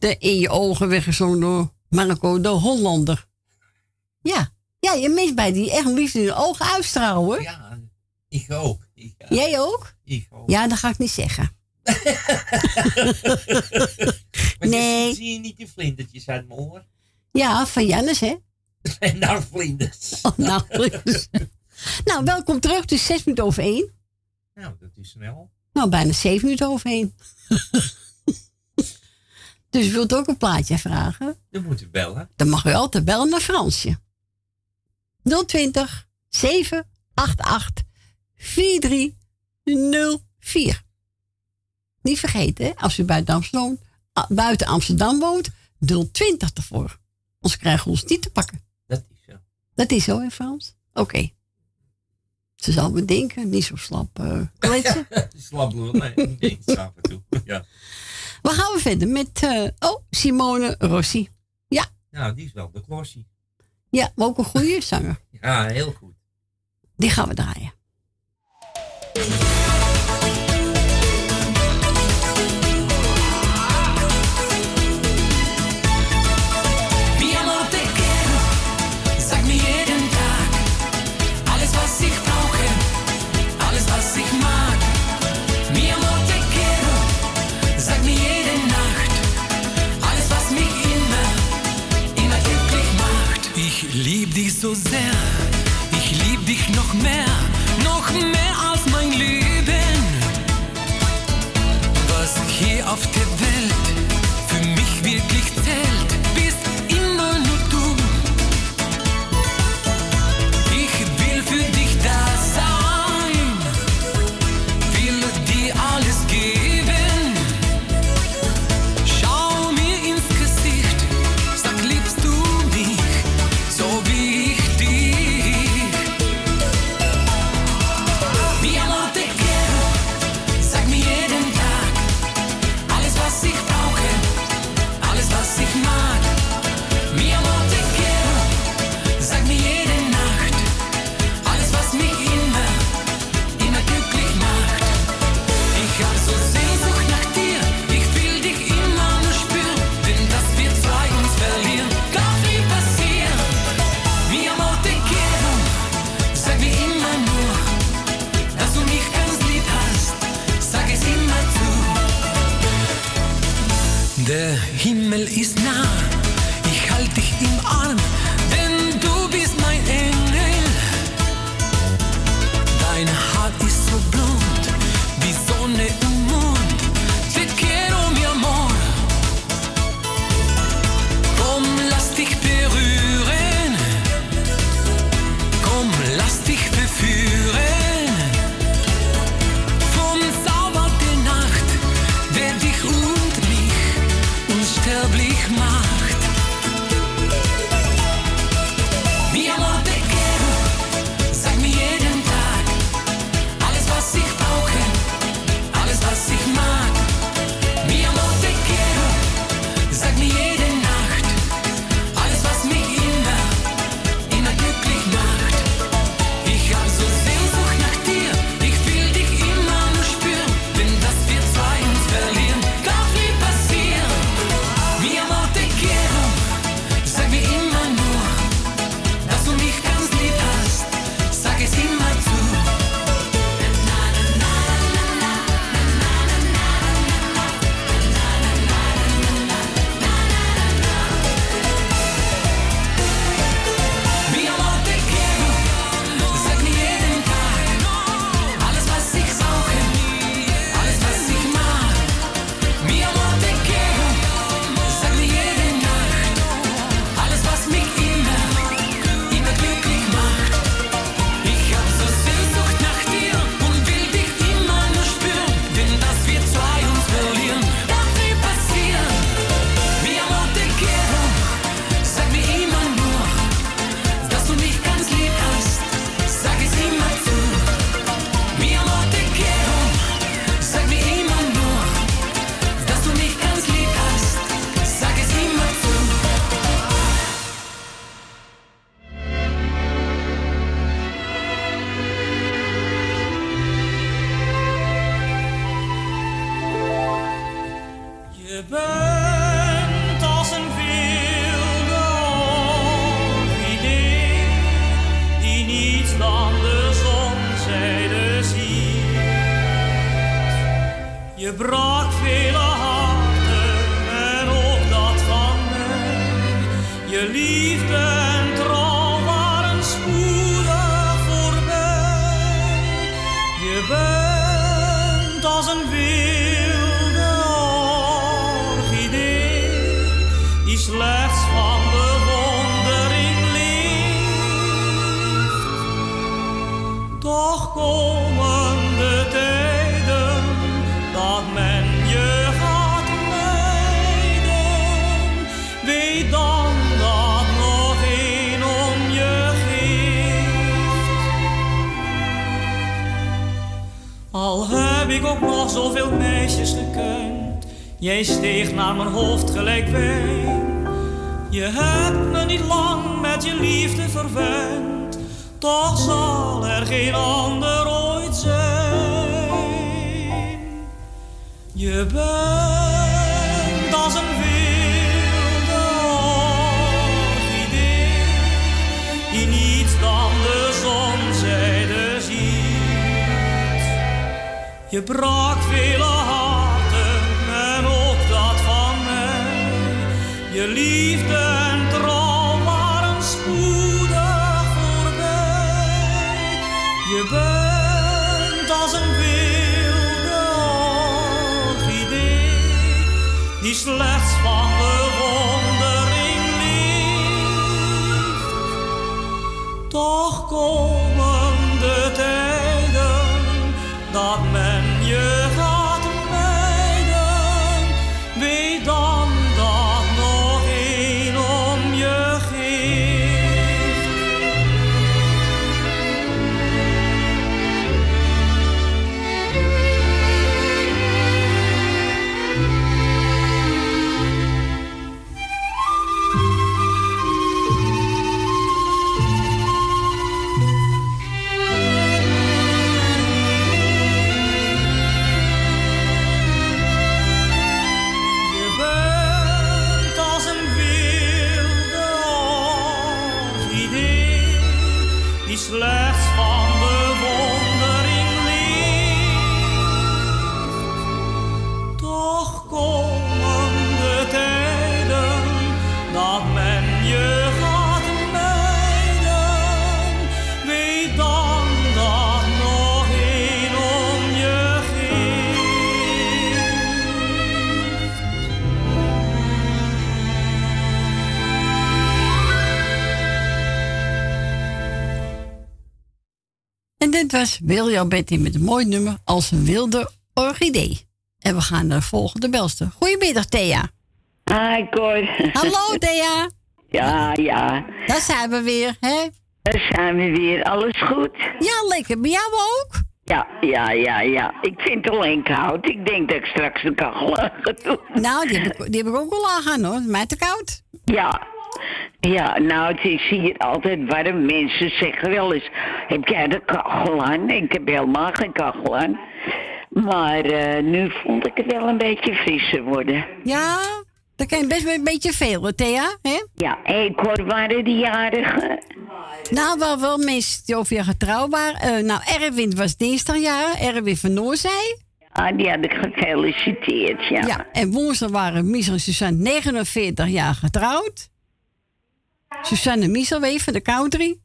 Speaker 12: Liefde in je ogen
Speaker 2: weggezongen door Marco de Hollander. Ja, ja je mist bij die echt liefde in je ogen uitstralen hoor.
Speaker 3: Ja, ik ook. Ik, ja.
Speaker 2: Jij ook?
Speaker 3: Ik ook.
Speaker 2: Ja, dat ga ik niet zeggen.
Speaker 3: Maar
Speaker 2: Nee.
Speaker 3: Zie je niet die vlindertjes uit mijn oor?
Speaker 2: Ja, van Jannes hè?
Speaker 3: En nou vlinders.
Speaker 2: Oh, nou, vlinders. nou, welkom terug. Het is zes minuten over één.
Speaker 3: Nou, dat is snel.
Speaker 2: Nou, bijna zeven minuten over één. Dus u wilt ook een plaatje vragen?
Speaker 3: Dan moet u bellen.
Speaker 2: Dan mag u altijd bellen naar Fransje. 020 788 4304. Niet vergeten, hè, als u buiten Amsterdam, ah, buiten Amsterdam woont, 020 ervoor. Anders krijgen we ons niet te pakken.
Speaker 3: Dat is zo.
Speaker 2: Dat is zo in Frans? Oké. Ze zal me denken, niet zo slap eh kletsen.
Speaker 3: Slap lul. Nee, nee, af en toe. Ja.
Speaker 2: We gaan we verder met, eh, oh, Simone Rossi. Ja,
Speaker 3: Nou, die is wel de klossie.
Speaker 2: ja, maar ook een goede zanger.
Speaker 3: Ja, heel goed.
Speaker 2: Die gaan we draaien.
Speaker 13: So sehr, ich lieb dich noch mehr
Speaker 14: steeg naar mijn
Speaker 2: dit was William Betty met een mooi nummer als een wilde orchidee. En we gaan naar de volgende belster. Goedemiddag, Thea.
Speaker 15: Hi, Cor.
Speaker 2: Hallo, Thea.
Speaker 15: Ja, ja.
Speaker 2: Daar zijn we weer, hè?
Speaker 15: Daar zijn we weer. Alles goed?
Speaker 2: Ja, lekker. Bij jou ook?
Speaker 15: Ja, ja, ja, ja. Ik vind het alleen koud. Ik denk dat ik straks de kachel aan ga doen.
Speaker 2: Nou, die heb ik, die heb ik ook al aan hoor. Mij te koud.
Speaker 15: Ja. Ja, nou, het is hier altijd warm. Mensen zeggen wel eens, heb jij de kachel aan? Ik heb helemaal geen kachel aan. Maar eh, nu vond ik het wel een beetje frisser worden.
Speaker 2: Ja, dat kan je best wel een beetje veel, hoor, Thea. Hè?
Speaker 15: Ja, hé, Cor, waren die jarigen?
Speaker 2: Nou, wel, wel mensen die over je getrouwd waren. Eh, nou, Erwin was dinsdag jarig. Erwin van Noorzij.
Speaker 15: Ah, die had ik gefeliciteerd, ja.
Speaker 2: Ja, en woensdag waren Mies en Suzanne 49 jaar getrouwd. Suzanne Mieselwee van de country.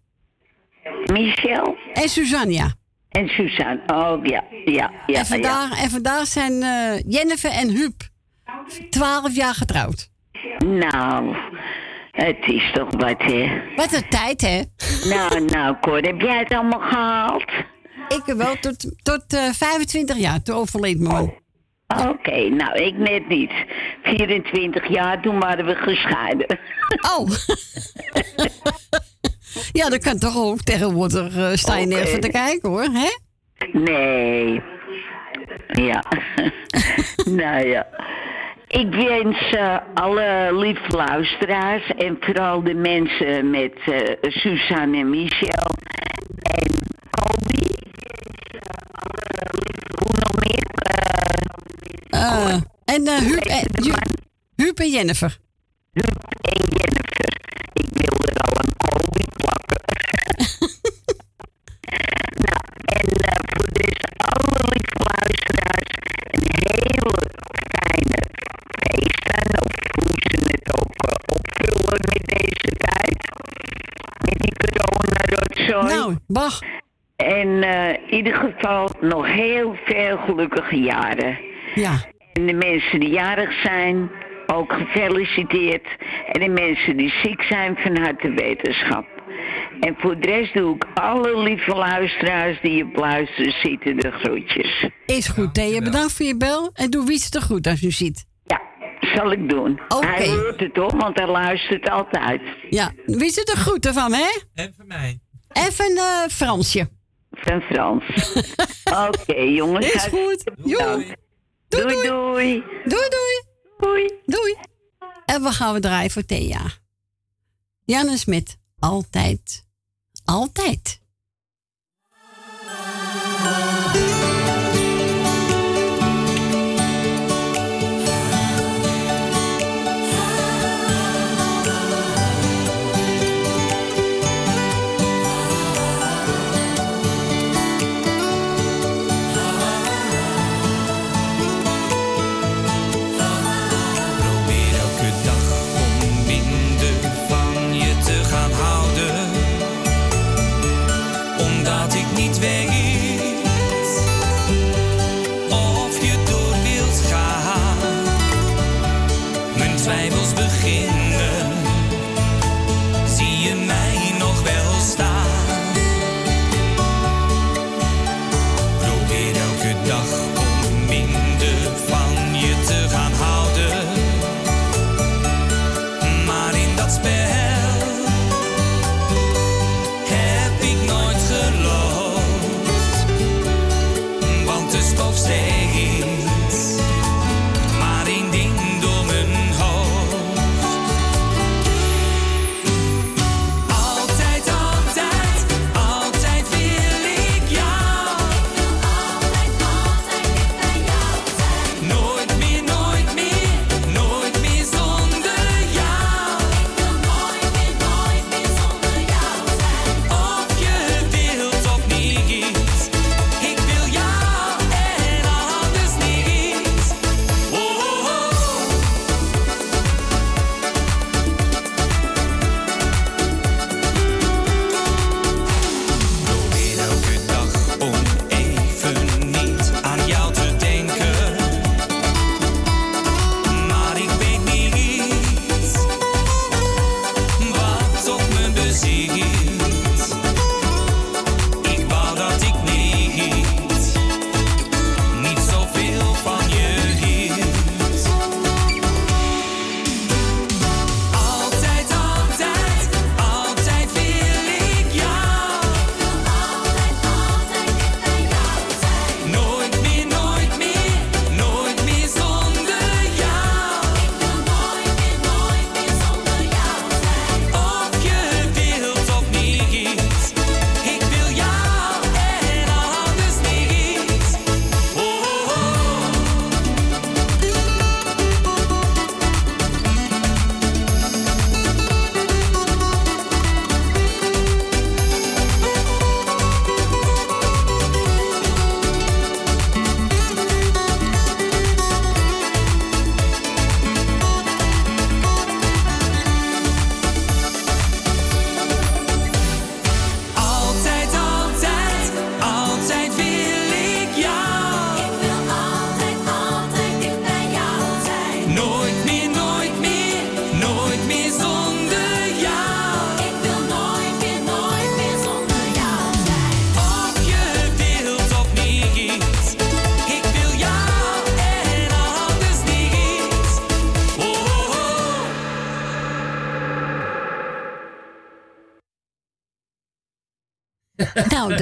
Speaker 15: Michel?
Speaker 2: En Suzanne, ja.
Speaker 15: En Suzanne, oh ja, ja, ja.
Speaker 2: en, vandaag, en vandaag zijn eh, Jennifer en Huub 12 jaar getrouwd.
Speaker 15: Nou, het is toch wat, hè?
Speaker 2: Wat een tijd, hè?
Speaker 15: Nou, nou, Cor, heb jij het allemaal gehaald?
Speaker 2: Ik wel, tot, tot eh, 25 jaar. Toen overleed mijn man.
Speaker 15: Oké, nou, ik net niet. 24 jaar, toen waren we gescheiden.
Speaker 2: Oh. ja, dat kan toch ook. Tegenwoordig eh, sta je voor te kijken, hoor. Hè?
Speaker 15: Nee. Ja. nou ja. Ik wens eh, alle lieve luisteraars en vooral de mensen met eh, Suzanne en Michel en Colby. Hoe nog meer?
Speaker 2: Eh, en uh, Huub, en, Huub en Jennifer.
Speaker 15: Huub en Jennifer. Ik wil er al een Colby plakken. nou, en eh, voor deze alle lieve luisteraars een hele fijne feesten. Of hoe ze het ook eh, opvullen met deze tijd. Met die corona-rotzooi.
Speaker 2: Nou, Bach.
Speaker 15: En in ieder geval nog heel veel gelukkige jaren.
Speaker 2: Ja.
Speaker 15: En de mensen die jarig zijn, ook gefeliciteerd. En de mensen die ziek zijn, van harte wetenschap. En voor de rest doe ik alle lieve luisteraars die op luisteren zitten de groetjes.
Speaker 2: Is goed, Thea. Bedankt voor je bel. En doe Wietse de goed als u ziet.
Speaker 15: Ja, zal ik doen.
Speaker 2: Oké.
Speaker 15: Hij hoort het toch, want hij luistert altijd.
Speaker 2: Ja, Wietse de groeten van, hè?
Speaker 3: En van mij.
Speaker 2: En van eh, Fransje.
Speaker 15: Van Frans. Oké, jongens.
Speaker 2: Is goed.
Speaker 15: Doei. Doei, doei.
Speaker 2: Doei, doei.
Speaker 15: Doei.
Speaker 2: Doei. En we gaan we draaien voor Thea. Janne Smit. Altijd. Altijd.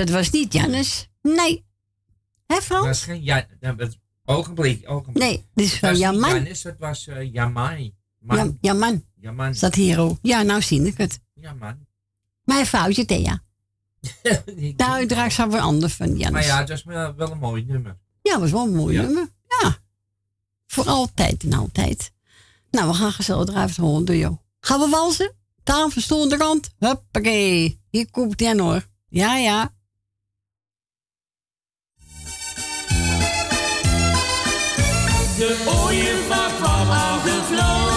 Speaker 16: dat
Speaker 2: was niet Jannes. Nee. Hè, Frans?
Speaker 3: Dat was geen ja, dat ogenblik, ogenblik.
Speaker 2: Nee, dit is van Jaman.
Speaker 3: Jannes, dat was eh, Jamai. Jaman. Jaman.
Speaker 2: Staat hier ook. Ja, nou zie ik het.
Speaker 3: Jaman.
Speaker 2: Mijn foutje, Thea. Nou, Daar draag ze weer anders van Jannes.
Speaker 3: Maar ja, dat is wel een mooi nummer.
Speaker 2: Ja, dat was wel een mooi nummer. Ja. Voor altijd en altijd. Nou, we gaan gezellig eruit horen door jou. Gaan we walsen? Tafel, stoel, de rand. Hoppakee. Hier komt Jan hoor. Ja, ja.
Speaker 17: the je far from our.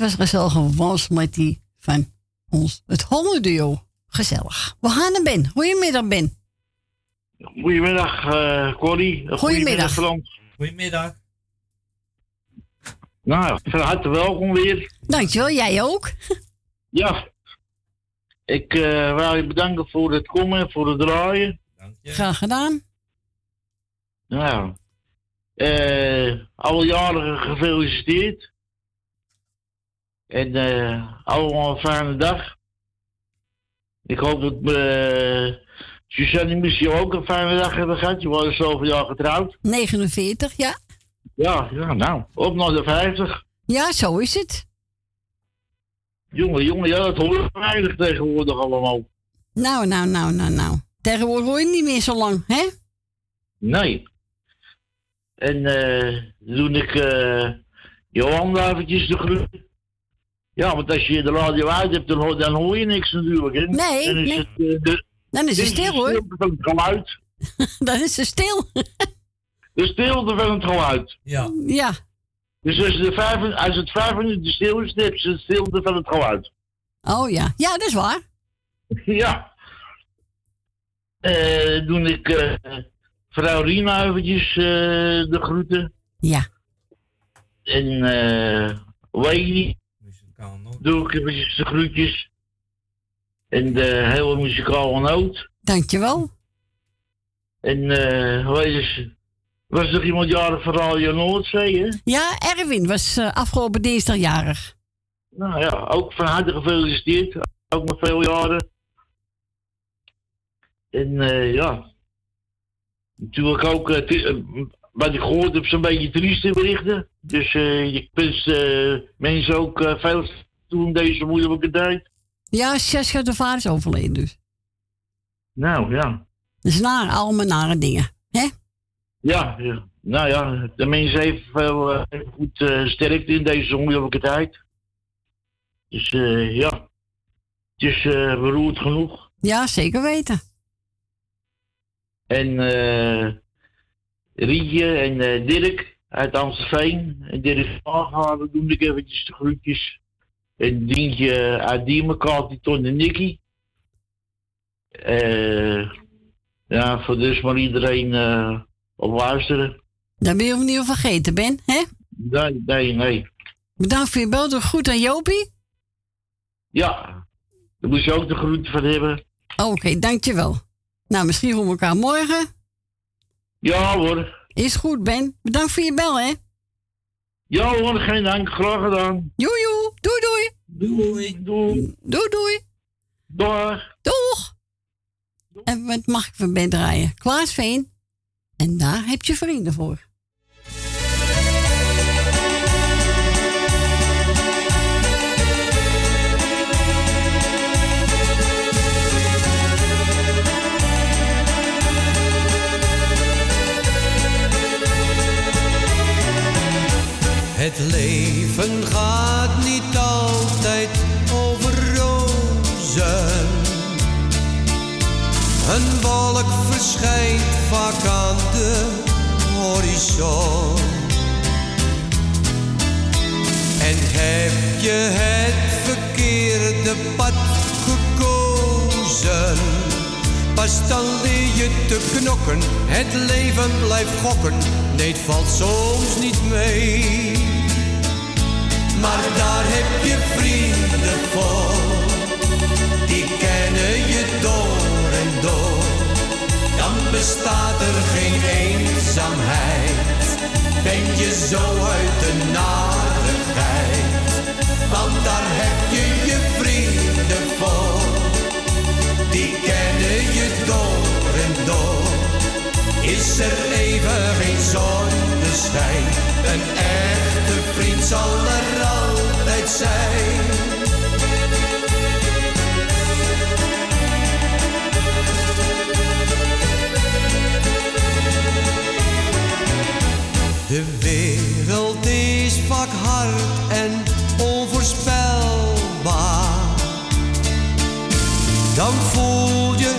Speaker 17: Was
Speaker 2: gezellig gewans met die van ons, het hondenduo. Gezellig. We gaan naar Ben. Goedemiddag, Ben.
Speaker 18: Goedemiddag, eh Corrie.
Speaker 2: Goedemiddag.
Speaker 18: Frans.
Speaker 3: Goedemiddag.
Speaker 18: Nou, van harte welkom weer.
Speaker 2: Dankjewel, jij ook.
Speaker 18: Ja. Ik eh wil je bedanken voor het komen, voor het draaien.
Speaker 2: Graag gedaan.
Speaker 18: Nou, eh alle jaren gefeliciteerd. En eh allemaal een fijne dag. Ik hoop dat eh Suzanne en Missie ook een fijne dag hebben gehad. Je was zoveel jaar getrouwd.
Speaker 2: 49, ja.
Speaker 18: Ja, ja, nou, op naar de 50.
Speaker 2: Ja, zo is het.
Speaker 18: Jongen, jongen, ja, dat hoor weinig tegenwoordig allemaal.
Speaker 2: Nou, nou, nou, nou, nou. Tegenwoordig hoor je niet meer zo lang, hè?
Speaker 18: Nee. En eh toen ik eh Jolanda eventjes de groet. Ja, want als je de radio uit hebt, dan hoor, dan hoor je niks natuurlijk. Hè?
Speaker 2: Nee,
Speaker 18: Dan is
Speaker 2: nee.
Speaker 18: Het, de,
Speaker 2: Dan is het stil, hoor.
Speaker 18: De stilte van het geluid.
Speaker 2: Dan is het stil.
Speaker 18: De stilte van het geluid.
Speaker 3: Ja.
Speaker 2: Ja.
Speaker 18: Dus als, de vijf, als het vijf minuten stil is, dan heb je de stilte van het geluid.
Speaker 2: Oh ja. Ja, dat is waar.
Speaker 18: Ja. Eh toen ik eh, vrouw Rina eventjes eh, de groeten.
Speaker 2: Ja.
Speaker 18: En eh doe ik eventjes de groetjes. En de hele muzikale noot.
Speaker 2: Dankjewel.
Speaker 18: En eh weet je, was er iemand jarig van Radio Noordzee, hè?
Speaker 2: Ja, Erwin was eh, afgelopen dinsdag jarig.
Speaker 18: Nou ja, ook van harte gefeliciteerd. Ook nog veel jaren. En eh, ja, natuurlijk ook, eh, eh, wat ik gehoord heb, zo'n beetje trieste berichten. Dus eh ik wens eh, mensen ook eh, veel toe in deze moeilijke tijd.
Speaker 2: Ja, Sascha de vader is overleden dus.
Speaker 18: Nou ja,
Speaker 2: is naar, allemaal nare dingen. Hè?
Speaker 18: ja, ja. nou ja, de mensen even veel goed sterkte in deze moeilijke tijd. Dus eh, ja, het is beroerd genoeg.
Speaker 2: Ja, zeker weten.
Speaker 18: En eh Rietje en eh, Dirk uit Amstelveen. En Dirk Vaargaarden doen ik eventjes de groetjes. En Dientje uit Diemenkaart, die Ton en Nicky. Eh ja, voor dus maar iedereen eh, op luisteren.
Speaker 2: Dat ben je opnieuw vergeten, Ben, hè?
Speaker 18: Nee, nee, nee.
Speaker 2: Bedankt voor je bel. Doe goed aan Jopie.
Speaker 18: Ja, daar moet je ook de groeten van hebben.
Speaker 2: Oké, dankjewel. Nou, misschien horen we elkaar morgen.
Speaker 18: Ja hoor.
Speaker 2: Is goed, Ben. Bedankt voor je bel, hè?
Speaker 18: Ja hoor, geen dank. Graag gedaan.
Speaker 2: Joe, joe. Doei, doei.
Speaker 18: Doei. Doei.
Speaker 2: Doei, doei.
Speaker 18: Dag.
Speaker 2: Doeg. En wat mag ik van Ben draaien? Klaas Veen. En daar heb je vrienden voor.
Speaker 1: Het leven gaat niet altijd over rozen. Een wolk verschijnt vaak aan de horizon. En heb je het verkeerde pad gekozen, pas dan leer je te knokken. Het leven blijft gokken, nee, het valt soms niet mee. Maar daar heb je vrienden voor, die kennen je door en door. Dan bestaat er geen eenzaamheid, ben je zo uit de narigheid. Want daar heb je je vrienden voor, die kennen je door en door. Is er even geen zonneschijn, een echte vriend zal er altijd zijn. De wereld is vaak hard en onvoorspelbaar. Dan voel je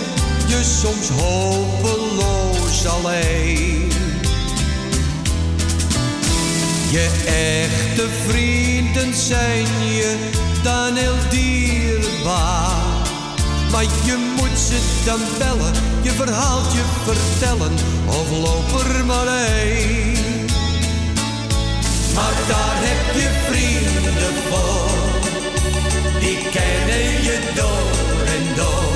Speaker 1: je soms hopeloos alleen. Je echte vrienden zijn je dan heel dierbaar. Maar je moet ze dan bellen, je verhaaltje vertellen of loop er maar heen. Maar daar heb je vrienden voor, die kennen je door en door.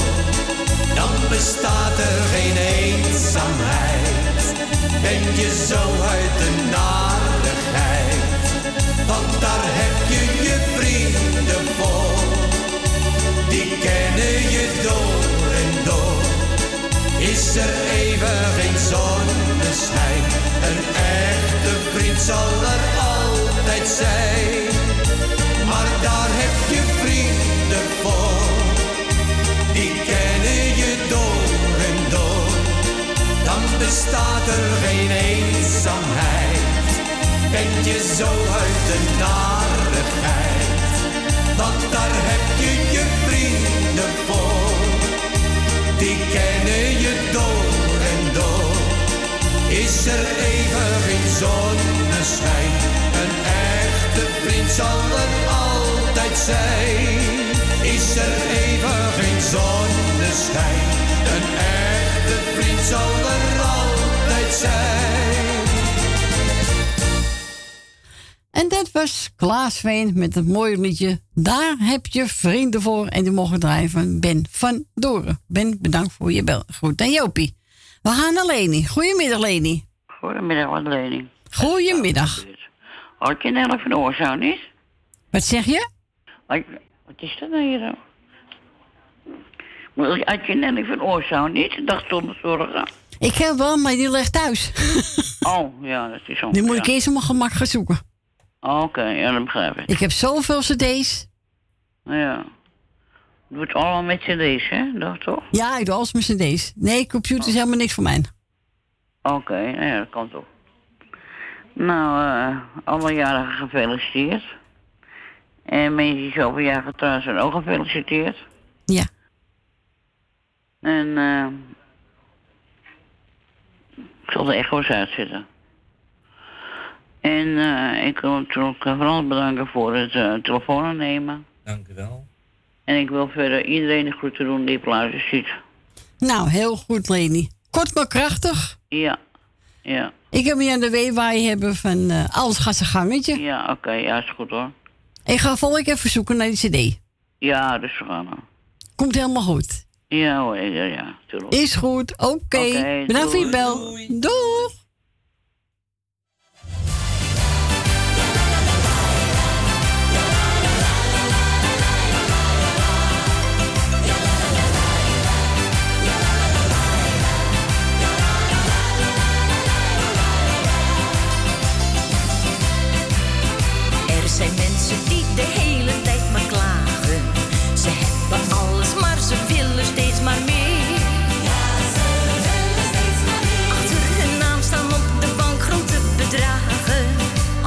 Speaker 1: Dan bestaat er geen eenzaamheid, ben je zo uit de narigheid. Want daar heb je je vrienden voor, die kennen je door en door. Is er even geen zonneschijn, een echte vriend zal er altijd zijn. Maar daar heb je vrienden bestaat er geen eenzaamheid, ben je zo uit de narigheid. Want daar heb je je vrienden voor, die kennen je door en door. Is er even geen zonneschijn, een echte vriend zal er altijd zijn. Is er even geen zonneschijn, een echte vriend zal er zijn.
Speaker 2: En dat was Klaas Veen met het mooie liedje. Daar heb je vrienden voor. En die mogen draaien van Ben van Doren. Ben, bedankt voor je bel. Goed, en Jopie. We gaan naar Leni. Goedemiddag, Leni.
Speaker 15: Goedemiddag, Leni.
Speaker 2: Goedemiddag.
Speaker 15: Had je net van oorzaak niet?
Speaker 2: Wat zeg je?
Speaker 15: Wat is dat nou hier Had je net van oorzaak niet? Dacht zonder zorgen.
Speaker 2: Ik heb wel, maar die ligt thuis.
Speaker 15: Oh, ja, dat is zo.
Speaker 2: Die moet ik eerst op mijn gemak gaan zoeken.
Speaker 15: Oké, ja, dat begrijp ik.
Speaker 2: Ik heb zoveel cd's.
Speaker 15: Ja. Doe het allemaal met cd's, hè? Dat toch?
Speaker 2: Ja, ik doe alles met cd's. Nee, computer is helemaal niks voor mij.
Speaker 15: Oké, ja, dat kan toch. Nou, eh alle jaren gefeliciteerd. En mensen die zoveel jaar getrouwd zijn ook gefeliciteerd.
Speaker 2: Ja.
Speaker 15: En eh ik zal de echo's uitzetten. En eh, ik wil natuurlijk vooral bedanken voor het eh, telefoon aannemen.
Speaker 3: Dank u wel.
Speaker 15: En ik wil verder iedereen de groeten doen die luister ziet.
Speaker 2: Nou, heel goed, Leni. Kort maar krachtig.
Speaker 15: Ja, ja.
Speaker 2: Ik heb hier aan de weewaai hebben van eh, alles gaat zijn gangetje.
Speaker 15: Ja, oké, ja, is goed hoor.
Speaker 2: Ik ga volgende keer verzoeken naar die cd.
Speaker 15: Ja, dus we gaan dan.
Speaker 2: Komt helemaal goed.
Speaker 15: Ja hoor, ja, ja, tuurlijk.
Speaker 2: Is goed, oké.
Speaker 15: Oké,
Speaker 2: Bedankt voor je
Speaker 15: doei.
Speaker 2: bel. Doeg.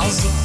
Speaker 2: rising.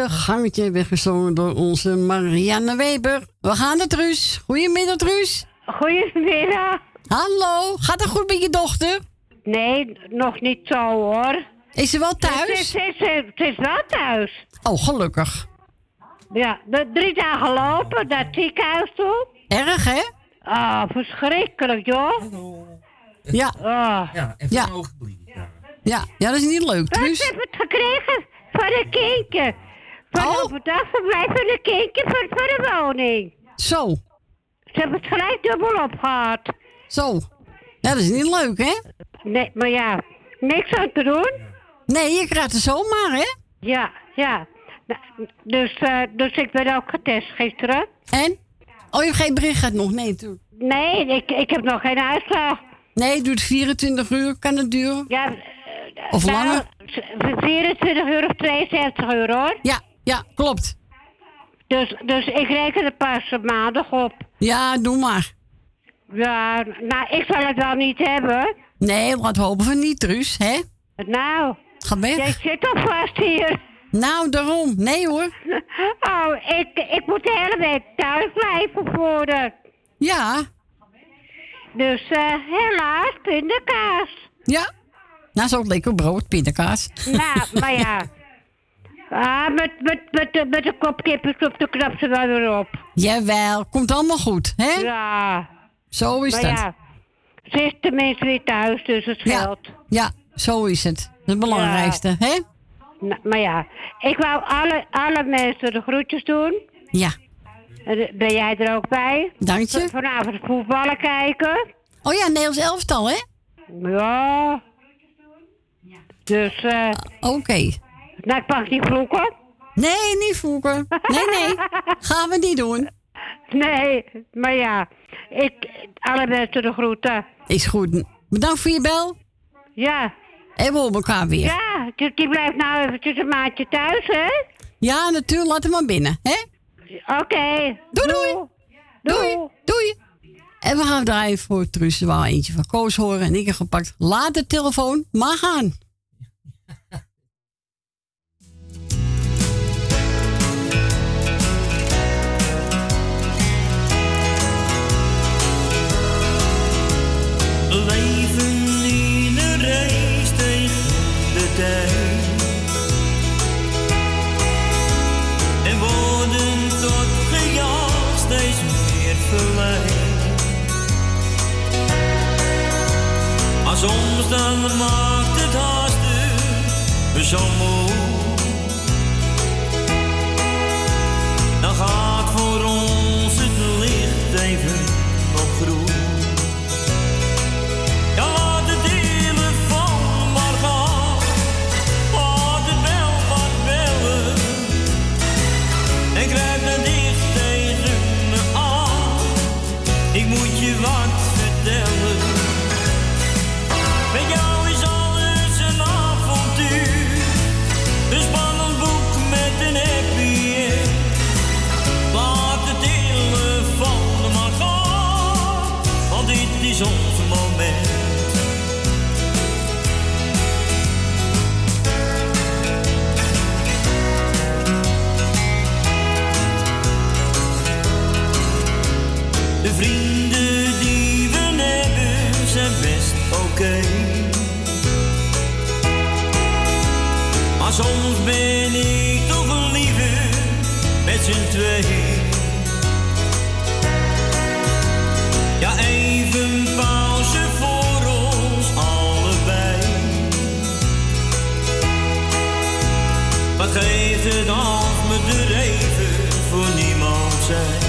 Speaker 2: Gangetje weggezongen door onze Marianne Weber. We gaan naar Truus. Goedemiddag, Truus.
Speaker 19: Goedemiddag.
Speaker 2: Hallo, gaat het goed met je dochter?
Speaker 19: Nee, nog niet zo hoor.
Speaker 2: Is ze wel thuis?
Speaker 19: Het is, het is, het is wel thuis.
Speaker 2: Oh, gelukkig.
Speaker 19: Ja, de drie dagen lopen, dat ziekenhuis toe.
Speaker 2: Erg, hè?
Speaker 19: Ah, verschrikkelijk, joh.
Speaker 2: Ja.
Speaker 19: Ah.
Speaker 3: Ja, en
Speaker 2: Ja.
Speaker 3: ogen
Speaker 2: Ja, ja, dat is niet leuk, Truus.
Speaker 19: heb het gekregen van een kindje? Van
Speaker 2: Oh.
Speaker 19: overdagverblijf van een kindje van, van de woning.
Speaker 2: Zo.
Speaker 19: Ze hebben het gelijk dubbel opgehad.
Speaker 2: Zo. Dat is niet leuk, hè?
Speaker 19: Nee, maar ja, niks aan te doen.
Speaker 2: Nee, je krijgt het zomaar, hè?
Speaker 19: Ja, ja. Nou, Dus, eh, dus ik ben ook getest gisteren.
Speaker 2: En? Oh, je hebt geen bericht gehad nog? Nee, natuurlijk.
Speaker 19: Nee, ik, ik heb nog geen uitslag.
Speaker 2: Nee, het duurt 24 uur. Kan het duren?
Speaker 19: Ja,
Speaker 2: Of
Speaker 19: nou,
Speaker 2: langer?
Speaker 19: 24 uur of 72 uur hoor.
Speaker 2: Ja, ja, klopt.
Speaker 19: Dus, dus ik reken er pas maandag op.
Speaker 2: Ja, doe maar.
Speaker 19: Ja, nou, ik zal het wel niet hebben.
Speaker 2: Nee, laat hopen van niet, Truus, hè?
Speaker 19: Nou.
Speaker 2: Ga weg.
Speaker 19: Jij zit al vast hier.
Speaker 2: Nou, daarom. Nee hoor.
Speaker 19: Oh, ik, ik moet de hele week thuis blijven voor de...
Speaker 2: Ja.
Speaker 19: Dus eh, helaas, pindakaas.
Speaker 2: Ja. Nou, zo lekker brood, pindakaas.
Speaker 19: Nou, maar ja. Ah, met, met, met, de- met de kop kippensoep, dan knapt ze wel weer op.
Speaker 2: Jawel, komt allemaal goed, hè?
Speaker 19: Ja.
Speaker 2: Zo is
Speaker 19: maar
Speaker 2: dat.
Speaker 19: ja, ze is tenminste weer thuis, dus het scheelt.
Speaker 2: Ja, zo is het. Dat is het belangrijkste, hè?
Speaker 19: Nou, maar ja, ik wou alle, alle mensen de groetjes doen.
Speaker 2: Ja.
Speaker 19: Eh, Ben jij er ook bij?
Speaker 2: Dank je.
Speaker 19: Vanavond voetballen kijken.
Speaker 2: Oh ja, Nederlands elftal, hè?
Speaker 19: Ja. Dus, eh...
Speaker 2: Oké.
Speaker 19: Nou, ik pak die vloeken.
Speaker 2: Nee, niet vloeken. Nee, nee. Gaan we niet doen.
Speaker 19: Nee, maar ja. Ik, alle mensen de groeten.
Speaker 2: Is goed. Bedankt voor je bel.
Speaker 19: Ja.
Speaker 2: En we horen elkaar weer.
Speaker 19: Ja, die, die blijft nou eventjes een maandje thuis, hè?
Speaker 2: Ja, natuurlijk. Laat hem maar binnen, hè?
Speaker 19: Oké.
Speaker 2: Doei, doei. Doei. Doei. En we gaan draaien voor Truus. Er eentje van Koos horen en ik heb gepakt. Laat de telefoon maar gaan.
Speaker 1: Maakt het haasten zo moe. Soms ben ik toch liever met z'n twee. Ja, even pauze voor ons allebei. Wat geeft het als we er voor niemand zijn?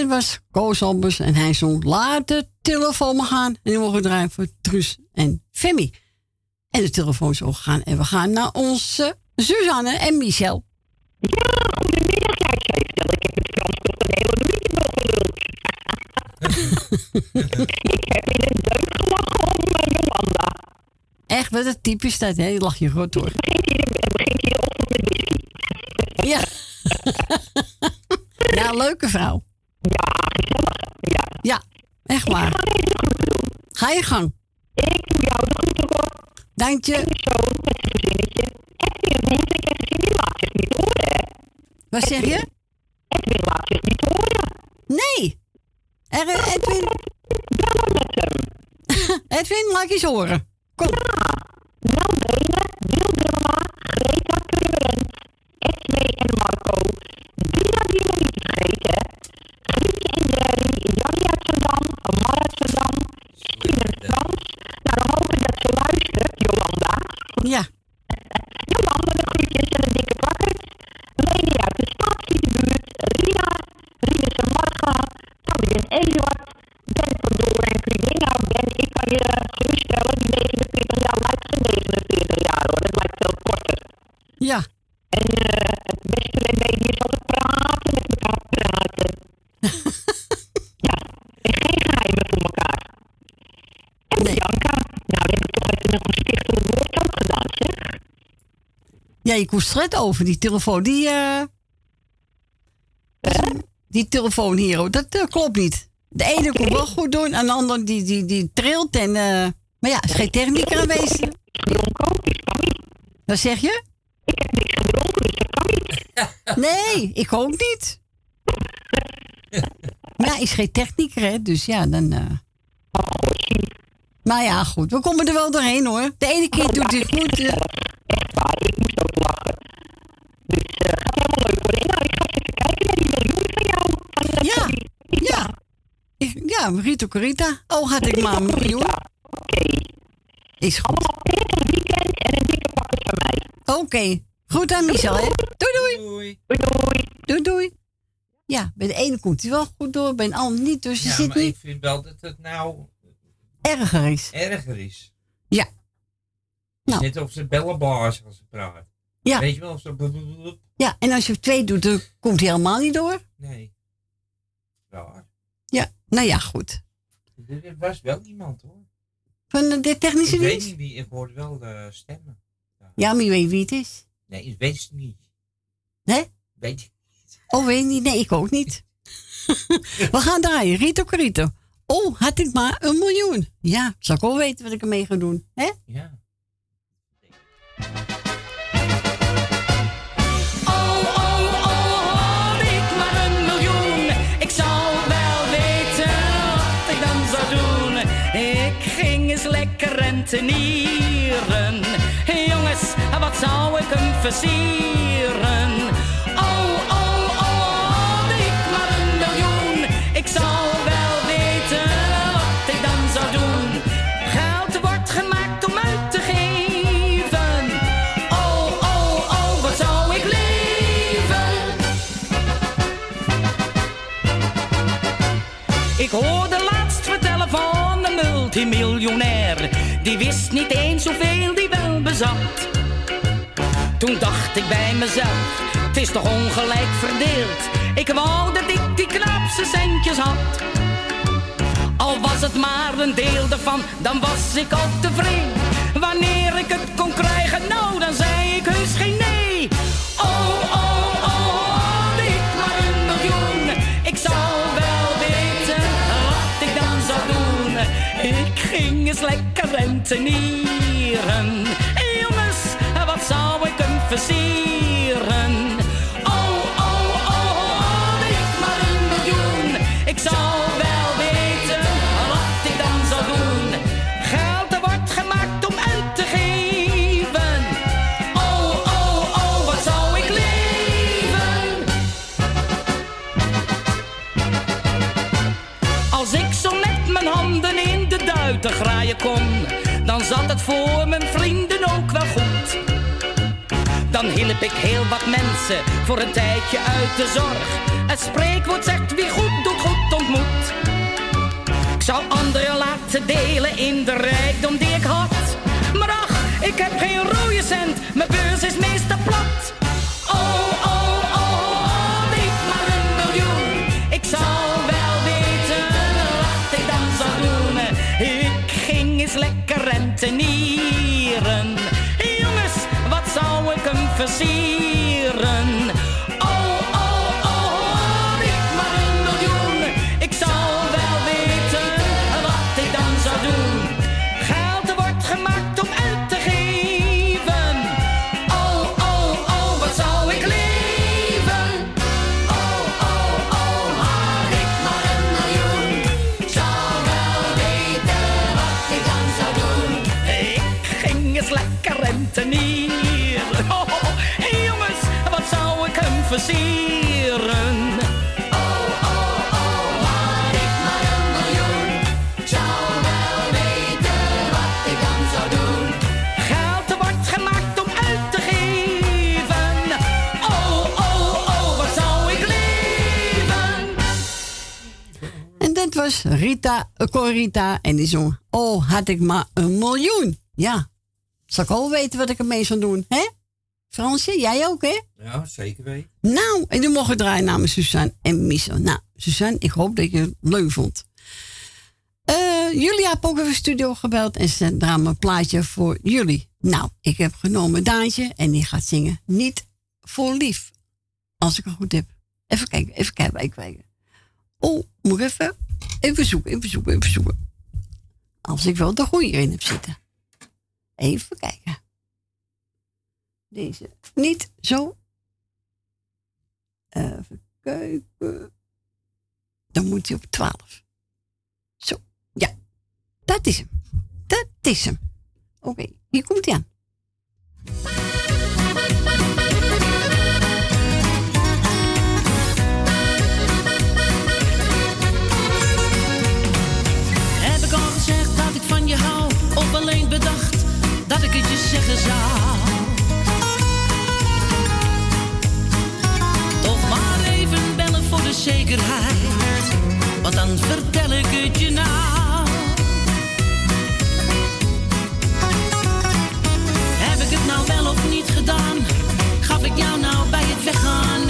Speaker 2: Dit was Koos Albers en hij zong Laat de telefoon maar gaan. En die mogen draaien voor Truus en Femi. En de telefoon is ook gegaan. En we gaan naar onze Suzanne en Michel.
Speaker 20: Goedemiddag, ja, ik stel, ik heb het Frans toch een hele minuut doorgeluld. ik heb in een deuk gelachen om uh, Jolanda.
Speaker 2: Echt, wat een typisch dat, hè? Je lach je goed hoor.
Speaker 20: Begint hier, begint hier ochtend met whisky.
Speaker 2: Ja. ja, leuke vrouw.
Speaker 20: Ja, gezellig. Ja.
Speaker 2: Ja, echt waar.
Speaker 20: Ik ga even de groeten doen.
Speaker 2: Ga je gang.
Speaker 20: Ik doe jou de groeten, hoor.
Speaker 2: Dank je.
Speaker 20: En je zoon met zijn gezinnetje. Edwin ik heb gezien, die laat zich niet horen, hè.
Speaker 2: Wat zeg je?
Speaker 20: Edwin laat zich niet horen.
Speaker 2: Nee. Er, Edwin.
Speaker 20: Bellen met hem.
Speaker 2: Edwin, laat eens horen. Kom.
Speaker 20: Ja. Nel Benen, Wil Greta Purmerend, Esme en Marco. Dina die nog niet te vergeten. Frans. Nou, dan hoop ik dat ze luistert, Jolanda.
Speaker 2: Ja.
Speaker 20: Jolanda, de groetjes en een dikke plakkert. Leni uit de Staatsvietenbuurt, Rina, Rinus en Marga, en Eduard, Ben van Doorn en Kuding. Nou, Ben, ik kan je geruststellen, die 49 jaar lijkt geen 49 jaar hoor, dat lijkt veel korter.
Speaker 2: Ja.
Speaker 20: En eh, het beste remedie is altijd praten, met elkaar praten. ja, en geen geheimen voor elkaar. En Bianca, nou, we hebben toch even nog een stichtelijk woord ook gedaan, zeg.
Speaker 2: Ja, je koest stret over die telefoon. Die, eh die telefoon hier, dat eh, klopt niet. De ene kon wel goed doen en de ander die, die, die trilt. En, eh, maar ja, is geen technieker aanwezig. Wat zeg je?
Speaker 20: Ik heb niks gedronken, dus dat kan niet.
Speaker 2: Nee, ik ook niet. Maar ja, is geen technieker, hè? Dus ja, dan. eh Maar ja, goed. We komen er wel doorheen, hoor. De ene keer doet hij het goed.
Speaker 20: Echt waar, ik moest ook lachen. Dus eh gaat helemaal leuk worden. Nou, ik ga eens even kijken naar die miljoen van jou. Van,
Speaker 2: Ja, ja. Ja, Rito Corita. Oh, had ik maar een miljoen.
Speaker 20: Oké.
Speaker 2: Is goed.
Speaker 20: Allemaal prettig weekend en een dikke pakket van mij.
Speaker 2: Oké. Goed aan Michel, hè? Doei, doei.
Speaker 3: Doei.
Speaker 20: Doei,
Speaker 2: Doei, doei. Ja, bij de ene komt hij wel goed door, bij de ander niet. Dus je
Speaker 3: Ja,
Speaker 2: zit
Speaker 3: maar
Speaker 2: niet
Speaker 3: ik vind wel dat het nou
Speaker 2: erger is.
Speaker 3: erger is.
Speaker 2: Ja. Nou.
Speaker 3: net of ze bellenbaars als ze praat.
Speaker 2: Ja.
Speaker 3: Weet je wel, of ze... blablabla.
Speaker 2: Ja, en als je twee doet, dan komt hij helemaal niet door.
Speaker 3: Nee. Raar.
Speaker 2: Ja, nou ja, goed.
Speaker 3: Er was wel iemand hoor.
Speaker 2: Van de- technische
Speaker 3: Ik weet
Speaker 2: dienst?
Speaker 3: niet wie, ik hoorde wel de stemmen.
Speaker 2: Ja, maar je weet wie het is.
Speaker 3: Nee, ik weet het niet.
Speaker 2: Nee?
Speaker 3: Weet je?
Speaker 2: Oh, weet je niet? Nee, ik ook niet. We gaan draaien. Rito Carito. Oh, had ik maar een miljoen. Ja, zou ik wel weten wat ik ermee ga doen. Hè?
Speaker 3: Ja.
Speaker 8: Oh, oh, oh, had ik maar een miljoen. Ik zou wel weten wat ik dan zou doen. Ik ging eens lekker rentenieren. Jongens, wat zou ik hem versieren? Multimiljonair. Die wist niet eens hoeveel die wel bezat. Toen dacht ik bij mezelf, het is toch ongelijk verdeeld. Ik wou dat ik die knapste centjes had. Al was het maar een deel ervan, dan was ik al tevreden. Wanneer ik het kon krijgen, nou dan zei rentenieren. Jongens, wat zou ik hem versieren? Oh, oh, oh, had ik maar een miljoen. Ik zou wel weten wat ik dan zou doen. Geld wordt gemaakt om uit te geven. Oh, oh, oh, wat zou ik leven? Als ik zo met mijn handen in de duiten graaien kon,
Speaker 21: dan zat het voor mijn vrienden ook wel goed. Dan hielp ik heel wat mensen voor een tijdje uit de zorg. Het spreekwoord zegt wie goed doet, goed ontmoet. Ik zou anderen laten delen in de rijkdom die ik had. Maar ach, ik heb geen rode cent, mijn beurs is meestal plat. Ik Oh, oh, oh, had ik maar een miljoen. Zou wel weten wat ik dan zou doen. Geld wordt gemaakt om uit te geven. Oh, oh, oh, wat zou ik leven?
Speaker 2: En dat was Rita, uh, Corita. En die zong, oh, had ik maar een miljoen. Ja, zal ik al weten wat ik ermee zou doen, hè? Fransje, jij ook, hè?
Speaker 3: Ja, zeker weten.
Speaker 2: Nou, en nu mogen we draaien namens Suzanne en Miso. Nou, Suzanne, ik hoop dat je het leuk vond. Eh jullie hebben ook even studio gebeld en ze draaien een plaatje voor jullie. Nou, ik heb genomen Daantje en die gaat zingen Niet voor lief. Als ik het goed heb. Even kijken, even kijken, even kijken. Oh, moet ik even, even zoeken, even zoeken, even zoeken. Als ik wel de goede in heb zitten. Even kijken. Deze niet zo. Even kijken. Dan moet hij op 12. Zo, ja. Dat is hem. Dat is hem. Oké, hier komt hij aan.
Speaker 22: Heb ik al gezegd dat ik van je hou? Of alleen bedacht dat ik het je zeggen zou? Zekerheid. Want dan vertel ik het je nou. Heb ik het nou wel of niet gedaan? Gaf ik jou nou bij het weggaan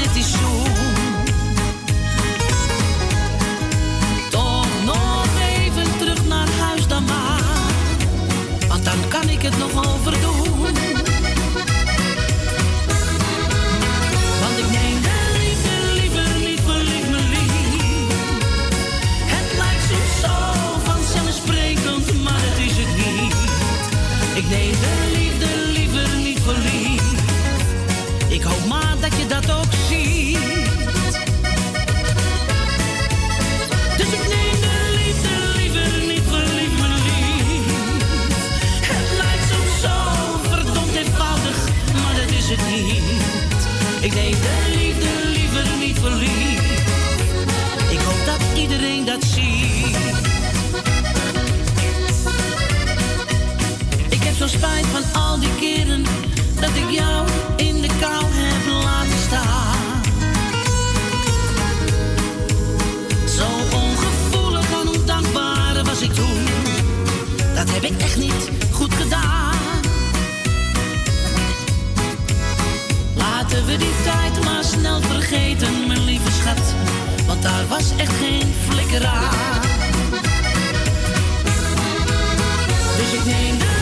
Speaker 22: spijt van al die keren dat ik jou in de kou heb laten staan. Zo ongevoelig en ondankbaar was ik toen. Dat heb ik echt niet goed gedaan. Laten we die tijd maar snel vergeten, mijn lieve schat. Want daar was echt geen flikker aan. Dus ik neem de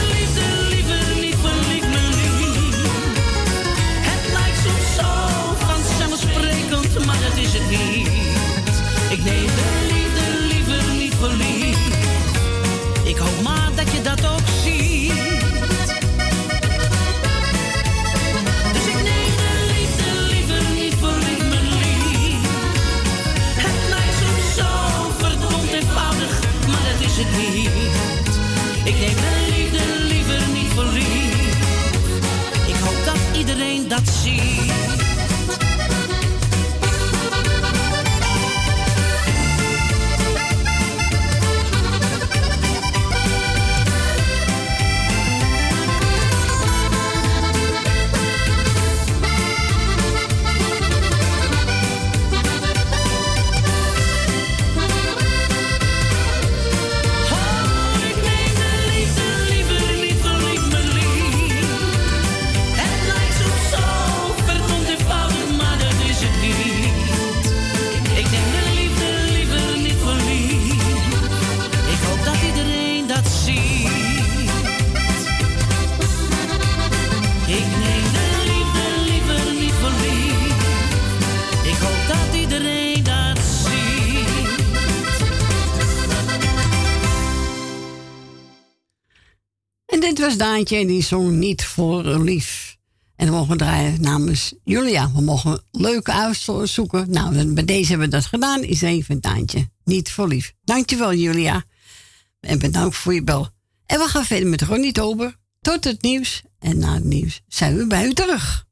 Speaker 22: Ik hoop maar dat je dat ook ziet. Dus ik neem de liefde liever niet mijn lief. Het lijkt soms zo verdomd eenvoudig, maar dat is het niet. Ik neem de liefde liever niet verliefd. Ik hoop dat iedereen dat ziet.
Speaker 2: Daantje en die zong niet voor lief. En we mogen draaien namens Julia. We mogen leuke uitzoeken. Nou, bij deze hebben we dat gedaan. Is even Daantje. Niet voor lief. Dankjewel Julia. En bedankt voor je bel. En we gaan verder met Ronnie Tober. Tot het nieuws. En na het nieuws zijn we bij u terug.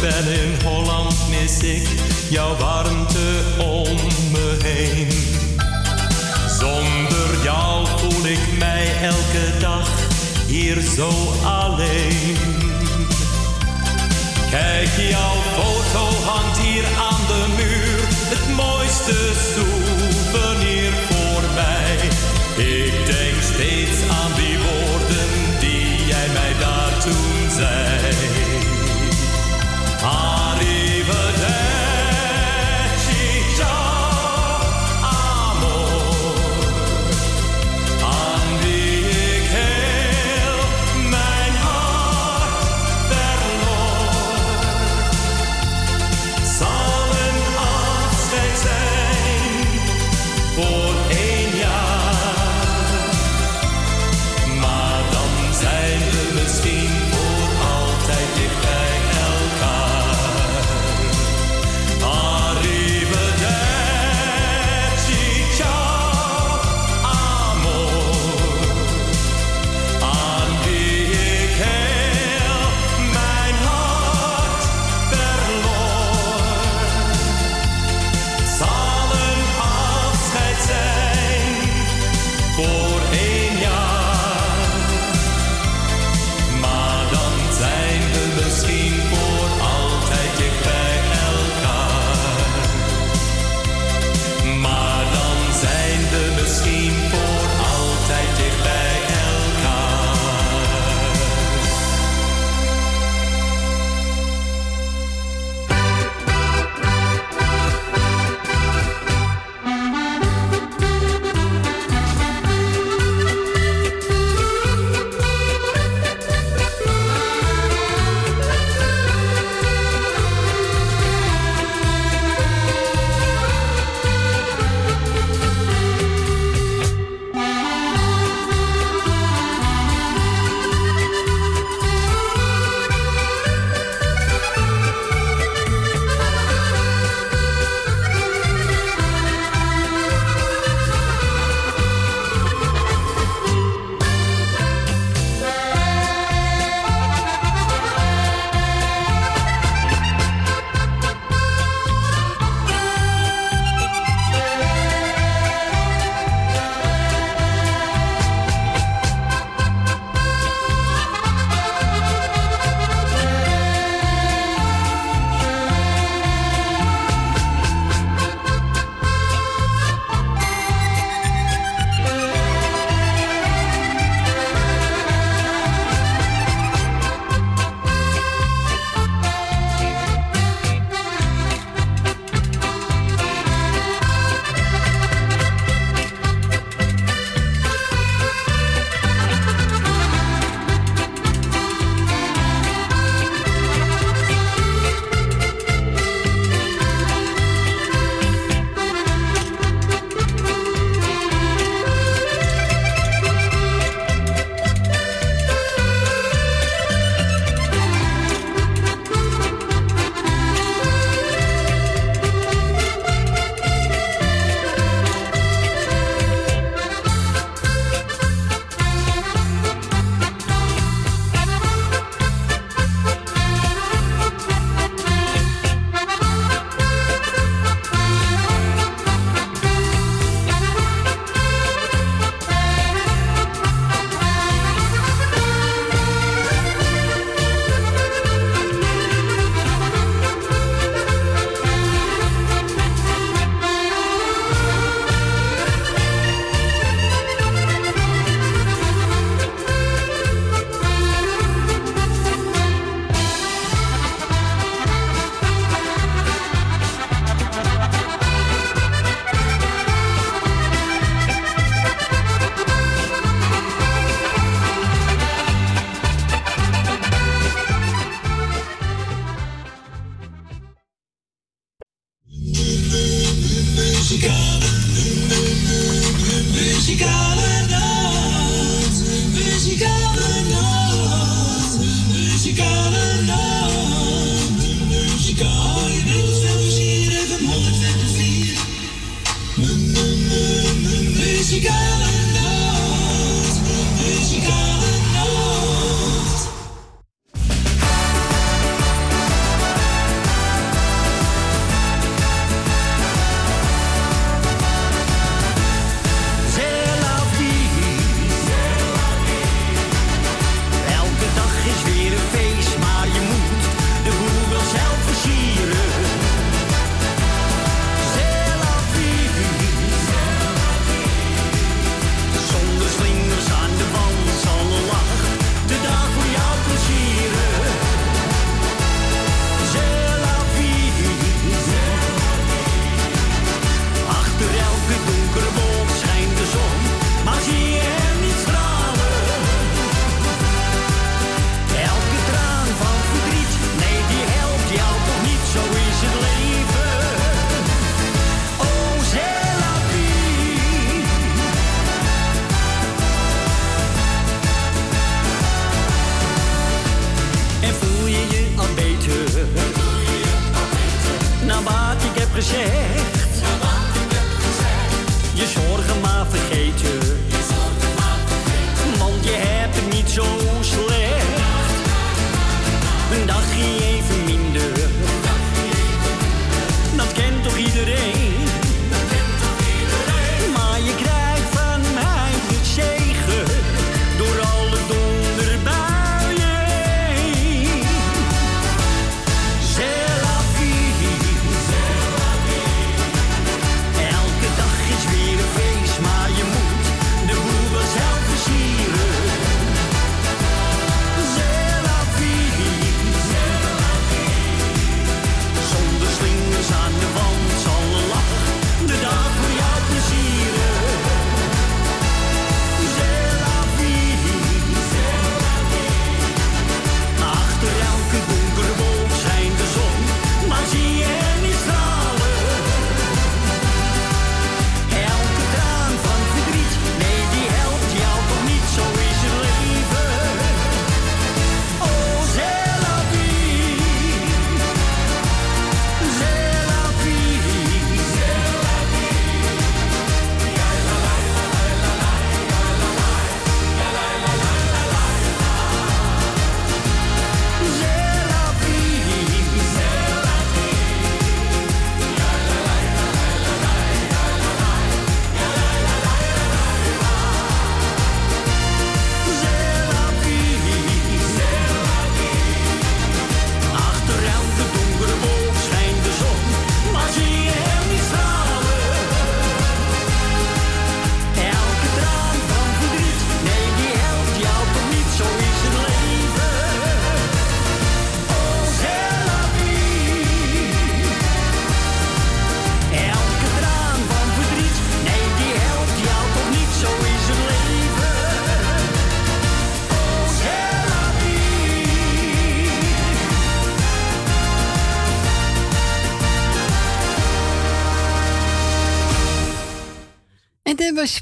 Speaker 1: Ben in Holland, mis ik jouw warmte om me heen. Zonder jou voel ik mij elke dag hier zo alleen. Kijk, jouw foto hangt hier aan de muur. Het mooiste souvenir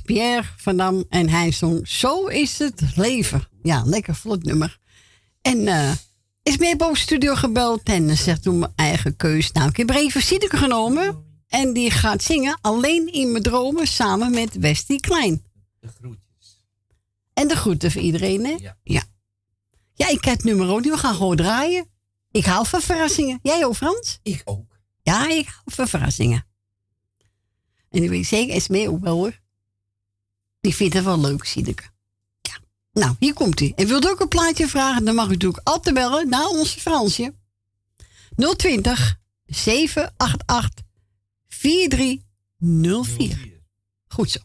Speaker 2: Pierre van Dam en hij zong Zo is het leven. Ja, lekker vlot nummer. En eh, is mee boven studio gebeld en zegt toen mijn eigen keus. Nou, ik heb er even genomen en die gaat zingen Alleen in mijn dromen samen met Westie Klein.
Speaker 3: De groetjes.
Speaker 2: En de groeten voor iedereen, hè?
Speaker 3: Ja.
Speaker 2: Ja, ik heb het nummer ook, we gaan gewoon draaien. Ik hou van verrassingen. Jij ook, Frans?
Speaker 3: Ik ook.
Speaker 2: Ja, ik hou van verrassingen. En ik weet zeker, is mee ook wel hoor. Die vindt het wel leuk, zie ik. Ja. Nou, hier komt hij. En wilt ook een plaatje vragen? Dan mag u natuurlijk altijd bellen naar onze Fransje. 020 788 4304. Goed zo.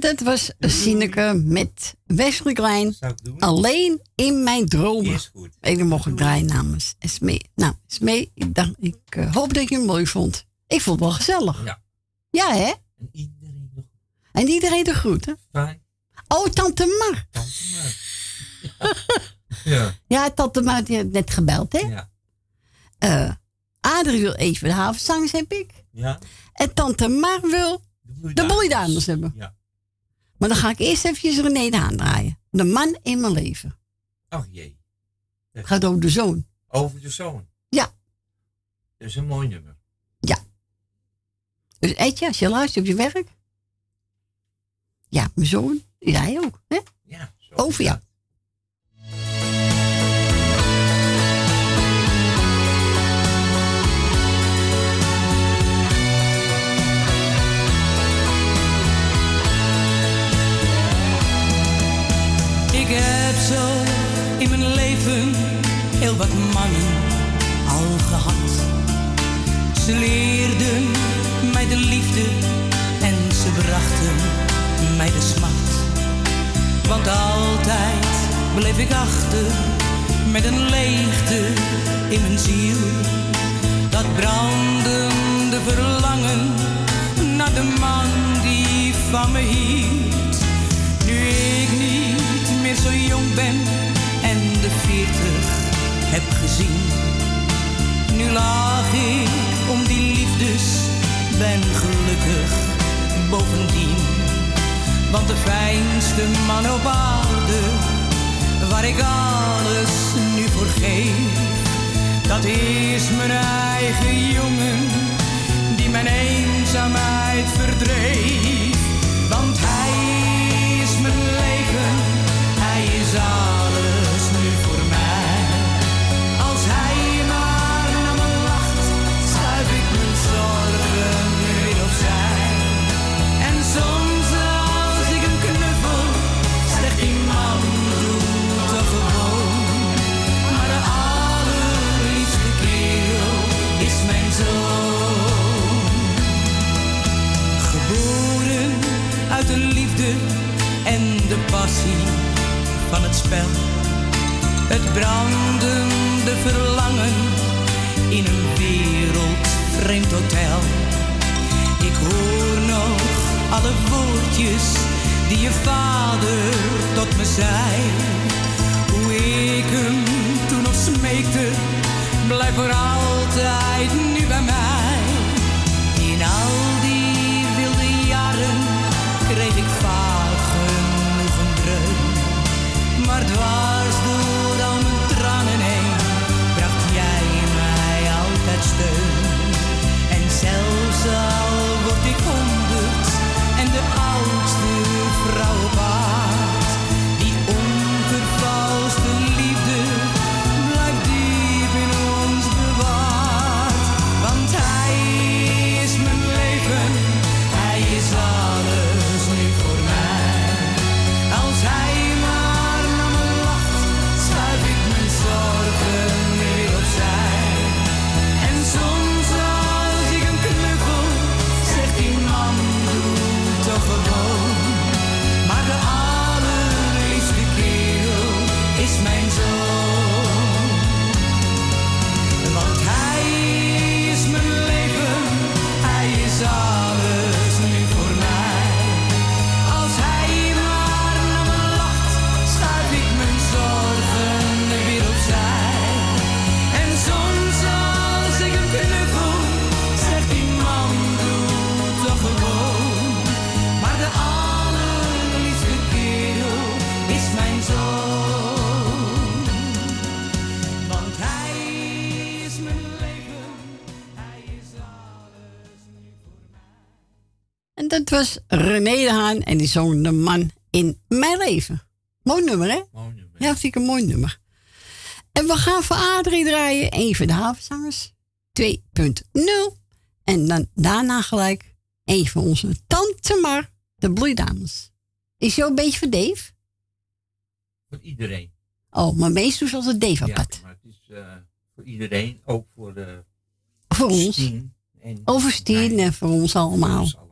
Speaker 2: Dat was Sineke met Wesley Klein. Alleen in mijn dromen.
Speaker 3: Is goed.
Speaker 2: En dan mocht ik draaien namens Esmee. Nou, Esmee, ik, dacht, ik eh, hoop dat je het mooi vond. Ik vond het wel gezellig.
Speaker 3: Ja.
Speaker 2: Ja, hè?
Speaker 3: En iedereen nog
Speaker 2: En iedereen de groeten.
Speaker 3: fijn.
Speaker 2: Oh, tante Mar.
Speaker 3: Ja.
Speaker 2: Ja, tante Mar die heeft net gebeld, hè?
Speaker 3: Ja.
Speaker 2: Eh, Adrie wil even de havenzangers, heb ik.
Speaker 3: Ja.
Speaker 2: En tante Mar wil de boeidames hebben.
Speaker 3: Ja.
Speaker 2: Maar dan ga ik eerst even René de Haan draaien. De man in mijn leven.
Speaker 3: Ach jee.
Speaker 2: Het gaat over de zoon.
Speaker 3: Over de zoon.
Speaker 2: Ja.
Speaker 3: Dat is een mooi nummer.
Speaker 2: Dus Etje, als je luistert op je werk. Ja, mijn zoon. Jij ook, hè?
Speaker 3: Ja. Zo
Speaker 2: Over jou.
Speaker 13: Leven heel wat mannen al gehad. Ze leerden mij de liefde en ze brachten mij de smart. Want altijd bleef ik achter met een leegte in mijn ziel. Dat brandende verlangen naar de man die van me hield. Nu ik niet meer zo jong ben en de veertig heb gezien. Nu lag ik om die liefdes, ben gelukkig bovendien. Want de fijnste man op aarde, waar ik alles nu voor geef, dat is mijn eigen jongen, die mijn eenzaamheid verdreef. Want hij is mijn leven, hij is alles van het spel. Het brandende verlangen in een wereldvreemd hotel. Ik hoor nog alle woordjes die je vader tot me zei. Hoe ik hem toen nog smeekte, blijf voor altijd nu bij mij. In al die wilde jaren kreeg ik vaak zelfs al word ik honderd en de oudste vrouw
Speaker 2: Dat was René de Haan en die zong De Man in Mijn Leven. Mooi nummer, hè?
Speaker 3: Mooi nummer.
Speaker 2: Ja, vind ik een mooi nummer. En we gaan voor Adrie draaien. Even de havenzangers 2.0. En dan daarna gelijk een van onze Tante Mar, de Bloeidames. Is jou een beetje voor Dave?
Speaker 3: Voor iedereen.
Speaker 2: Oh, maar meestal als het Dave
Speaker 3: Ja,
Speaker 2: apart.
Speaker 3: maar het is eh, voor iedereen, ook voor de
Speaker 2: Voor ons.
Speaker 3: Stien en
Speaker 2: Over Stien en voor ons allemaal.
Speaker 3: ons allemaal.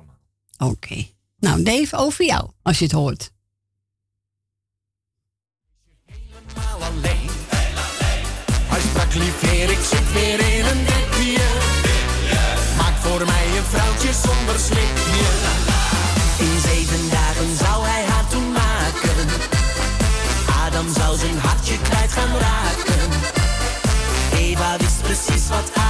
Speaker 2: Oké. Okay. Nou, Dave, over jou, als je het hoort. Helemaal alleen. Heel alleen.
Speaker 23: Hij sprak lief ik zit weer in een dipje. Maak voor mij een vrouwtje zonder slipje. In zeven dagen zou hij haar toen maken. Adam zou zijn hartje kwijt gaan raken. Eva wist precies wat hij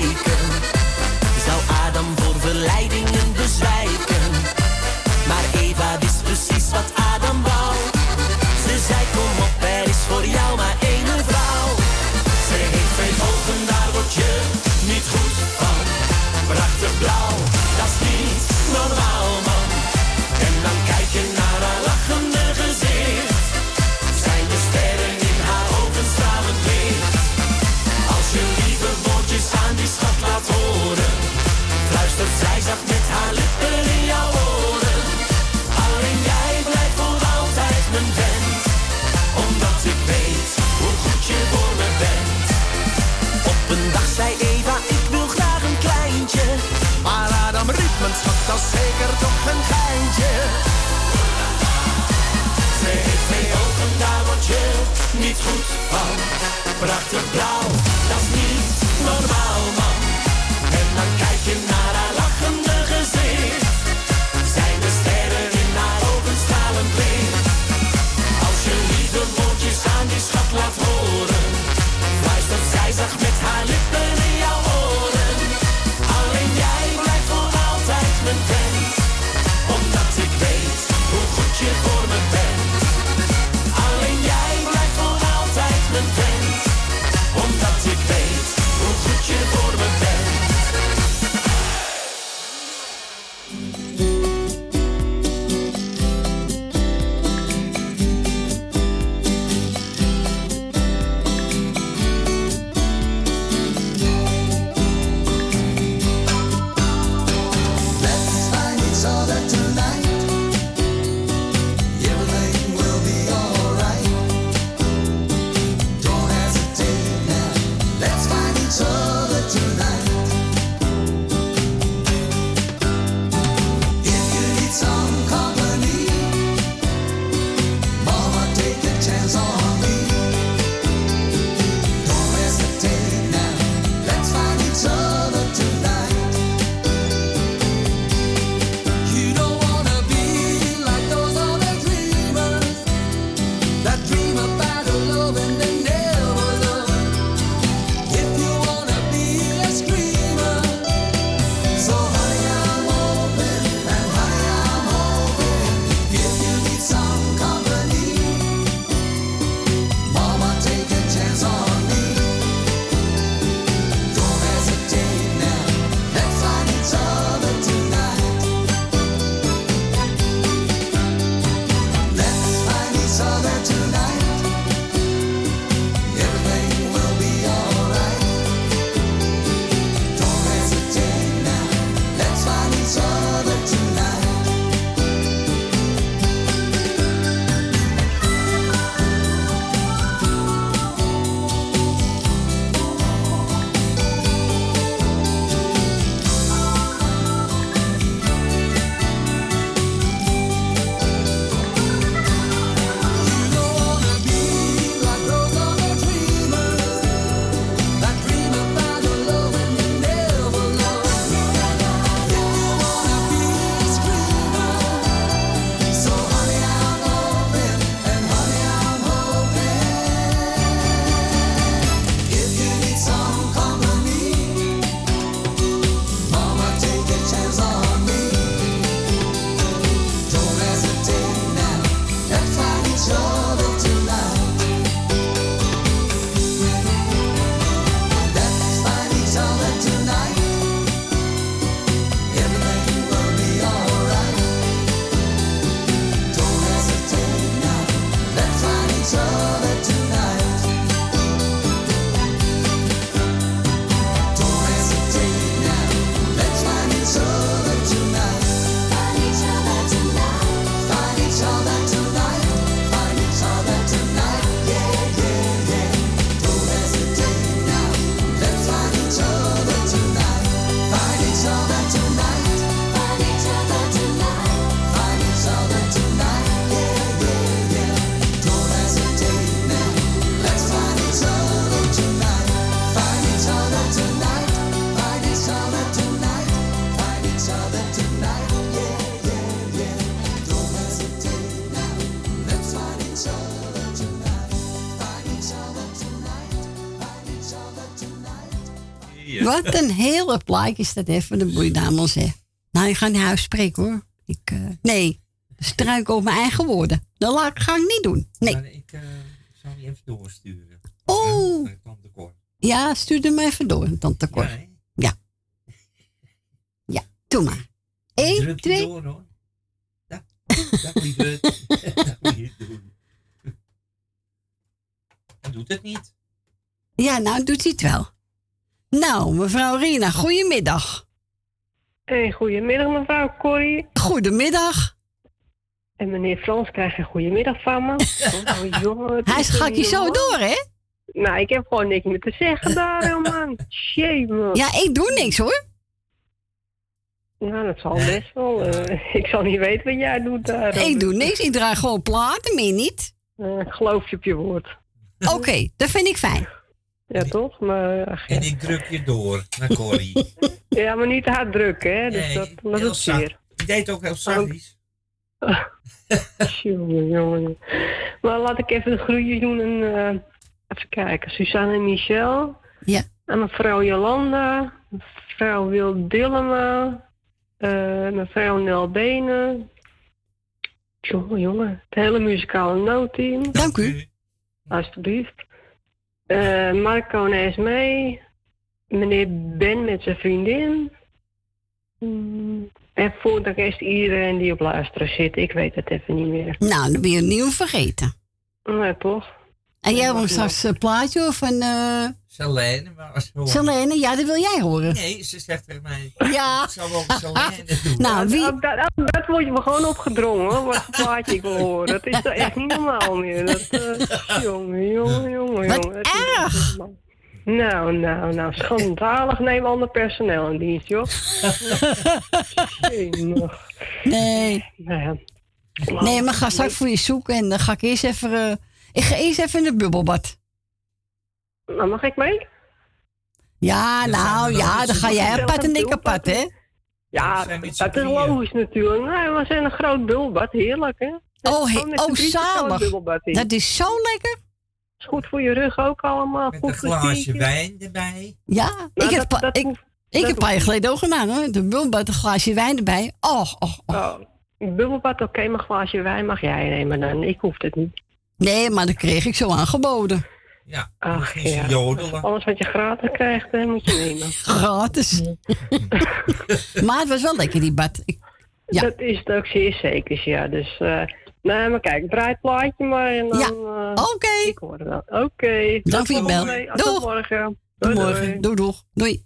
Speaker 23: like een
Speaker 2: hele plaatje is dat even, de boeidamels, hè. Nou, ik ga naar huis spreken, hoor. Ik, eh, nee, struik over mijn eigen woorden. Dat laat, ga ik niet doen. Nee.
Speaker 3: Maar ik eh, zal die even doorsturen.
Speaker 2: Oh.
Speaker 3: Tante Cor.
Speaker 2: Ja, stuur hem even door, tante Cor.
Speaker 3: Ja?
Speaker 2: Ja. Ja, doe maar. Eén,
Speaker 3: die
Speaker 2: twee.
Speaker 3: door, hoor. Dat moet je dat moet je doen. Hij doet het niet.
Speaker 2: Ja, nou doet hij het wel. Nou, mevrouw Rina, goedemiddag.
Speaker 24: Hey, goedemiddag mevrouw Corrie.
Speaker 2: Goedemiddag.
Speaker 24: En meneer Frans krijgt een goedemiddag van me. Oh, jongen,
Speaker 2: Hij
Speaker 24: is
Speaker 2: schak
Speaker 24: niet
Speaker 2: je zo door, hè?
Speaker 24: Nou, ik heb gewoon niks meer te zeggen daar, man. Shame. man.
Speaker 2: Ja, ik doe niks, hoor.
Speaker 24: Nou, dat zal best wel. eh, ik zal niet weten wat jij doet daar.
Speaker 2: Ik doe niks, ik draai gewoon platen, meer niet.
Speaker 24: Eh, ik geloof je op je woord.
Speaker 2: Oké, dat vind ik fijn.
Speaker 24: Ja, toch? Maar, ach,
Speaker 3: En ik druk je door naar Corrie.
Speaker 24: ja, maar niet te hard drukken, hè. Dus
Speaker 3: Nee,
Speaker 24: dat, dat
Speaker 3: heel
Speaker 24: is zeer.
Speaker 3: Die deed ook heel zachtjes.
Speaker 24: Jongen, jongen. Maar laat ik even de groetjes doen en eh, even kijken. Suzanne en Michel.
Speaker 2: Ja.
Speaker 24: En mevrouw Jolanda. Mevrouw Wil Dillema. eh, mevrouw Nel Benen. Jongen, jongen. Het hele muzikale noodteam.
Speaker 2: Dank u.
Speaker 24: Alsjeblieft. Eh, Marco Nees mee. Meneer Ben met zijn vriendin. Mm, En voor de rest iedereen die op luisteren zit. Ik weet het even niet meer.
Speaker 2: Nou, dan ben je nieuw vergeten.
Speaker 24: Nee, toch?
Speaker 2: En jij wil straks een plaatje of een... eh
Speaker 3: Selene, maar
Speaker 2: Selene, ja, dat wil jij horen.
Speaker 3: Nee, ze zegt tegen mij.
Speaker 2: Ja.
Speaker 3: Ik zal wel Selene doen.
Speaker 2: Nou, wie...
Speaker 24: Dat, dat, dat wordt je me gewoon opgedrongen, hoor, wat plaatje ik wil horen. Dat is toch echt niet normaal meer. Dat, eh, jongen, jongen, jongen,
Speaker 2: Wat.
Speaker 24: Nou, nou, nou, schandalig nemen ander personeel in dienst, joh.
Speaker 2: Nee.
Speaker 24: Nou.
Speaker 2: Nee, maar ga straks voor je zoeken en dan ga ik eerst even... eh, ik ga eerst even in de bubbelbad.
Speaker 24: Nou, mag ik mee?
Speaker 2: Ja, nou, ja, dan ga jij apart en ik apart, hè?
Speaker 24: Ja, dat is logisch natuurlijk. Nee, we zijn een groot bubbelbad, heerlijk, hè?
Speaker 2: Oh, he- oh zalig.
Speaker 24: in.
Speaker 2: Dat is zo lekker.
Speaker 24: is goed voor je rug ook allemaal.
Speaker 3: Met
Speaker 24: goed
Speaker 3: een glaasje wijn erbij.
Speaker 2: Ja,
Speaker 24: Nou,
Speaker 2: ik heb,
Speaker 24: dat-
Speaker 2: pa-
Speaker 24: dat
Speaker 2: ik,
Speaker 24: hoeft-
Speaker 2: ik heb een paar jaar geleden ook gedaan, hoor. De bubbelbad, een glaasje wijn erbij. Oh, oh, oh.
Speaker 24: Oh, een bubbelbad, oké, maar een glaasje wijn mag jij nemen dan. Ik hoef het niet.
Speaker 2: Nee, maar dat kreeg ik zo aangeboden.
Speaker 3: Ja,
Speaker 24: Ach ja,
Speaker 3: jodelen.
Speaker 24: alles wat je gratis krijgt, hè, moet je nemen.
Speaker 2: Gratis. maar het was wel lekker, die bad. Ik- ja.
Speaker 24: Dat is het ook zeer zeker, ja. Dus, eh nee, maar kijk, draai het plaatje maar en dan...
Speaker 2: Ja,
Speaker 24: eh,
Speaker 2: oké.
Speaker 24: Ik hoor het wel. Oké.
Speaker 2: Dank voor je
Speaker 24: tot
Speaker 2: bel.
Speaker 24: Tot
Speaker 2: Doeg.
Speaker 24: morgen.
Speaker 2: Tot
Speaker 24: Doei,
Speaker 2: morgen.
Speaker 24: doei.
Speaker 2: Doei, doeg. Doei.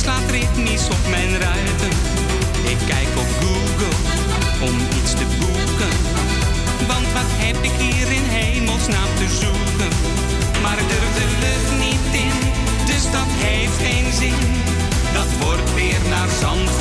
Speaker 4: Slaat ritmisch op mijn ruiten. Ik kijk op Google om iets te boeken. Want wat heb ik hier in hemelsnaam te zoeken? Maar durf de lucht niet in, dus dat heeft geen zin. Dat wordt weer naar Zandvoort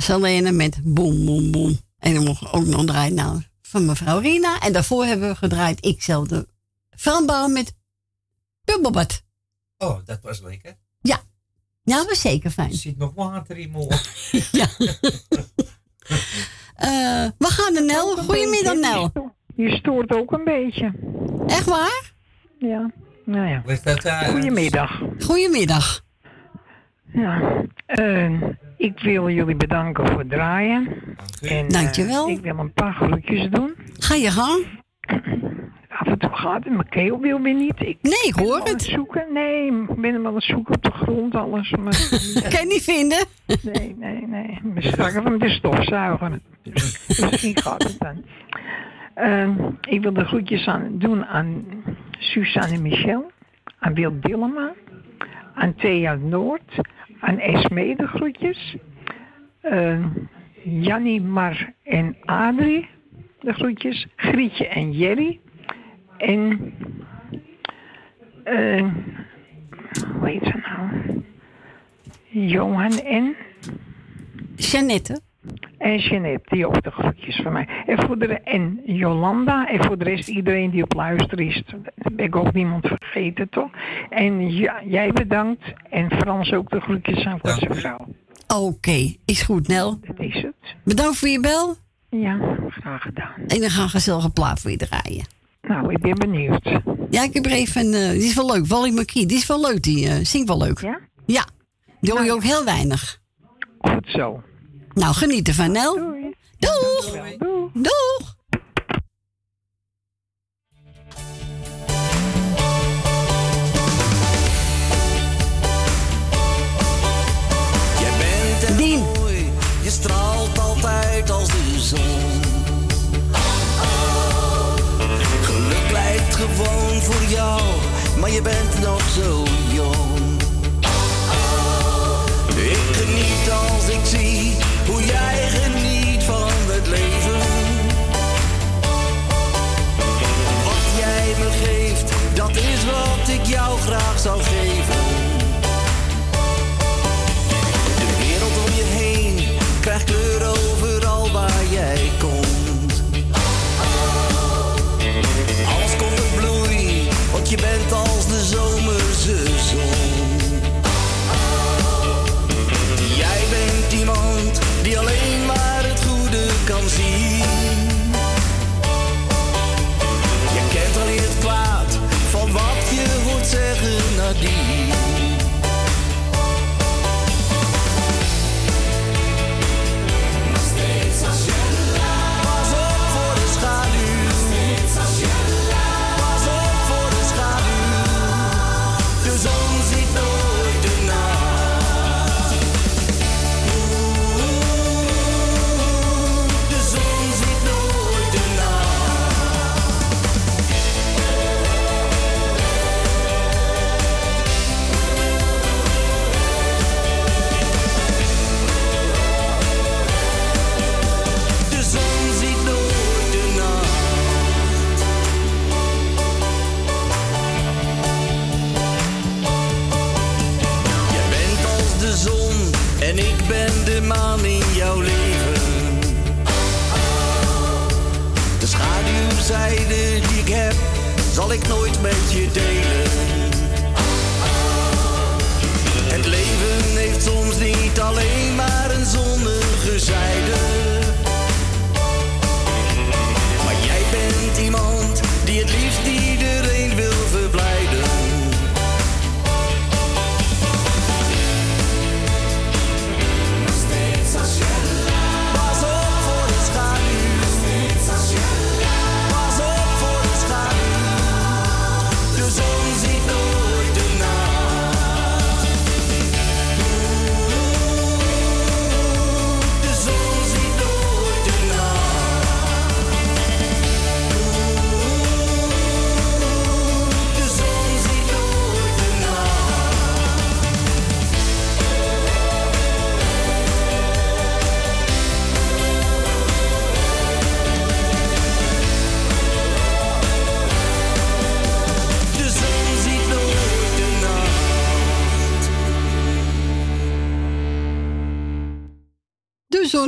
Speaker 2: was Salene met Boom Boom Boom. En dan mogen we ook nog draaien nou, van mevrouw Rina. En daarvoor hebben we gedraaid ikzelfde Franbouw met Bubbelbad.
Speaker 3: Oh, dat was lekker.
Speaker 2: Ja, ja dat was zeker fijn.
Speaker 3: Er zit nog water in mijn oor.
Speaker 2: Eh, we gaan naar Nel. Goedemiddag Nel.
Speaker 25: Je stoort ook een beetje.
Speaker 2: Echt waar?
Speaker 25: Ja. Nou ja.
Speaker 3: Eh,
Speaker 25: Goedemiddag.
Speaker 2: Goedemiddag.
Speaker 25: Ja. eh, ik wil jullie bedanken voor het draaien. En, eh,
Speaker 2: Dankjewel.
Speaker 25: ik wil een paar groetjes doen.
Speaker 2: Ga je gang.
Speaker 25: Af en toe gaat het, mijn keel wil weer niet. Ik
Speaker 2: nee, ik hoor het.
Speaker 25: zoeken. Nee, ik ben hem aan het zoeken op de grond, alles. Maar
Speaker 2: kan je niet vinden?
Speaker 25: Nee, nee, nee. We strakken van de stofzuiger. Misschien gaat het dan. Ehm, ik wil de groetjes aan, doen aan Suzanne Michel, aan Wil Dillema, aan Thea Noord, aan Esme de groetjes, Ehm Jannie, Mar en Adrie de groetjes, Grietje en Jerry en eh, hoe heet ze nou? Johan en
Speaker 2: Jeannette.
Speaker 25: En Jeannette, die ook de groetjes van mij. En, voor de, en Jolanda en voor de rest iedereen die op luisteren is. Ben ik ook niemand vergeten, toch? En ja, jij bedankt. En Frans ook de groetjes aan voor zijn vrouw.
Speaker 2: Oké, is goed Nel.
Speaker 25: Dat is het.
Speaker 2: Bedankt voor je bel.
Speaker 25: Ja, graag gedaan.
Speaker 2: En dan gaan we gezellige plaat voor je draaien.
Speaker 25: Nou, ik ben benieuwd.
Speaker 2: Ja, ik heb er even een... eh, die is wel leuk. Wally McKee. Die is wel leuk. Die eh, zingt wel leuk.
Speaker 25: Ja?
Speaker 2: Ja. Die hoor je ook heel weinig.
Speaker 25: Goed zo.
Speaker 2: Nou, geniet ervan, Nel. Doeg. Doeg.
Speaker 26: Jij bent mooi, je straalt altijd als de zon. Geluk lijkt gewoon voor jou, maar je bent nog zo dat is wat ik jou graag zou geven. Zeggen zal ik nooit met je delen. Het leven heeft soms niet alleen maar een zonnige zijde.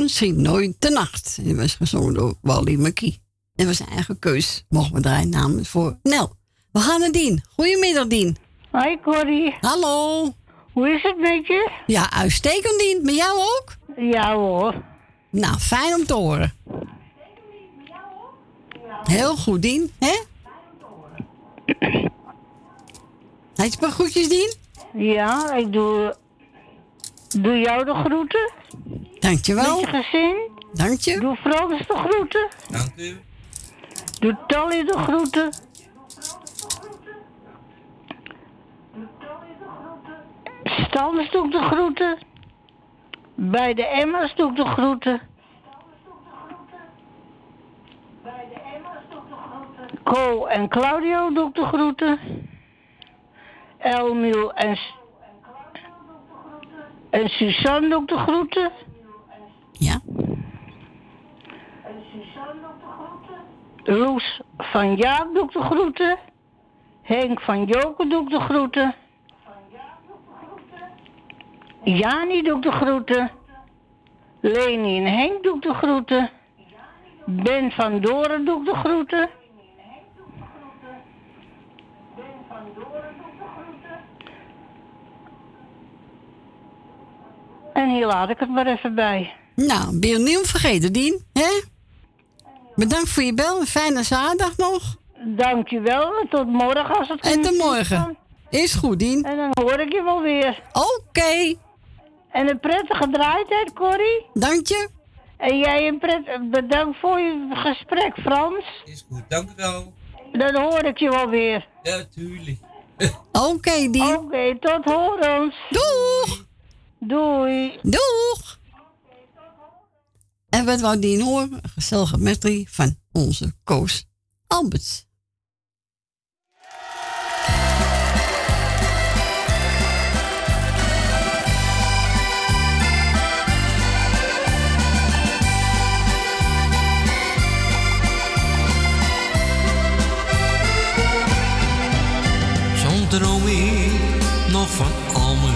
Speaker 2: Schiet nooit de nacht. En die was gezongen door Wally McKee. En was zijn eigen keus. Mochten we draaien namens voor Nel. We gaan naar Dien. Goedemiddag, Dien.
Speaker 27: Hoi, Corrie.
Speaker 2: Hallo.
Speaker 27: Hoe is het met je?
Speaker 2: Ja, uitstekend, Dien. Met jou ook?
Speaker 27: Ja hoor.
Speaker 2: Nou, fijn om te horen. Heel goed, Dien. Hè? Heb je paar groetjes, Dien?
Speaker 27: Ja, ik doe, doe jou de groeten.
Speaker 2: Dankjewel.
Speaker 27: Met je gezin.
Speaker 2: Dank je.
Speaker 27: Doe Frans de groeten.
Speaker 3: Dank u.
Speaker 27: Doe Tally de groeten. Stans doe ik de groeten. Bij de Emma's doe ik de groeten. Co en Claudio doe ik de groeten. Elmiel en, S- en Suzanne doe ik de groeten.
Speaker 2: Ja.
Speaker 27: Loes van Jaap doe ik de groeten. Henk van Joken doe ik de groeten. Jani doe ik de groeten. Leni en Henk doe ik de groeten. Ben van Doren doe ik de groeten. En hier laat ik het maar even bij.
Speaker 2: Nou, ben je niet vergeten, Dien? Hè? Bedankt voor je bel. Een fijne zaterdag nog.
Speaker 27: Dankjewel. en Tot morgen als het
Speaker 2: En
Speaker 27: goed
Speaker 2: tot
Speaker 27: is
Speaker 2: morgen.
Speaker 27: dan.
Speaker 2: Is goed, Dien.
Speaker 27: En dan hoor ik je wel weer.
Speaker 2: Oké.
Speaker 27: En een prettige draaitijd, Corrie.
Speaker 2: Dank je.
Speaker 27: En jij een pret... bedankt voor je gesprek, Frans.
Speaker 3: Is goed, dank u wel.
Speaker 27: Dan hoor ik je wel weer.
Speaker 3: Ja, tuurlijk.
Speaker 2: Oké, Dien.
Speaker 27: Oké, tot horens.
Speaker 2: Doeg.
Speaker 27: Doei.
Speaker 2: Doeg. En wat wou Dien horen? Een gezellige medley van onze Koos Alberts.
Speaker 13: Zo'n droom ik nog van al mijn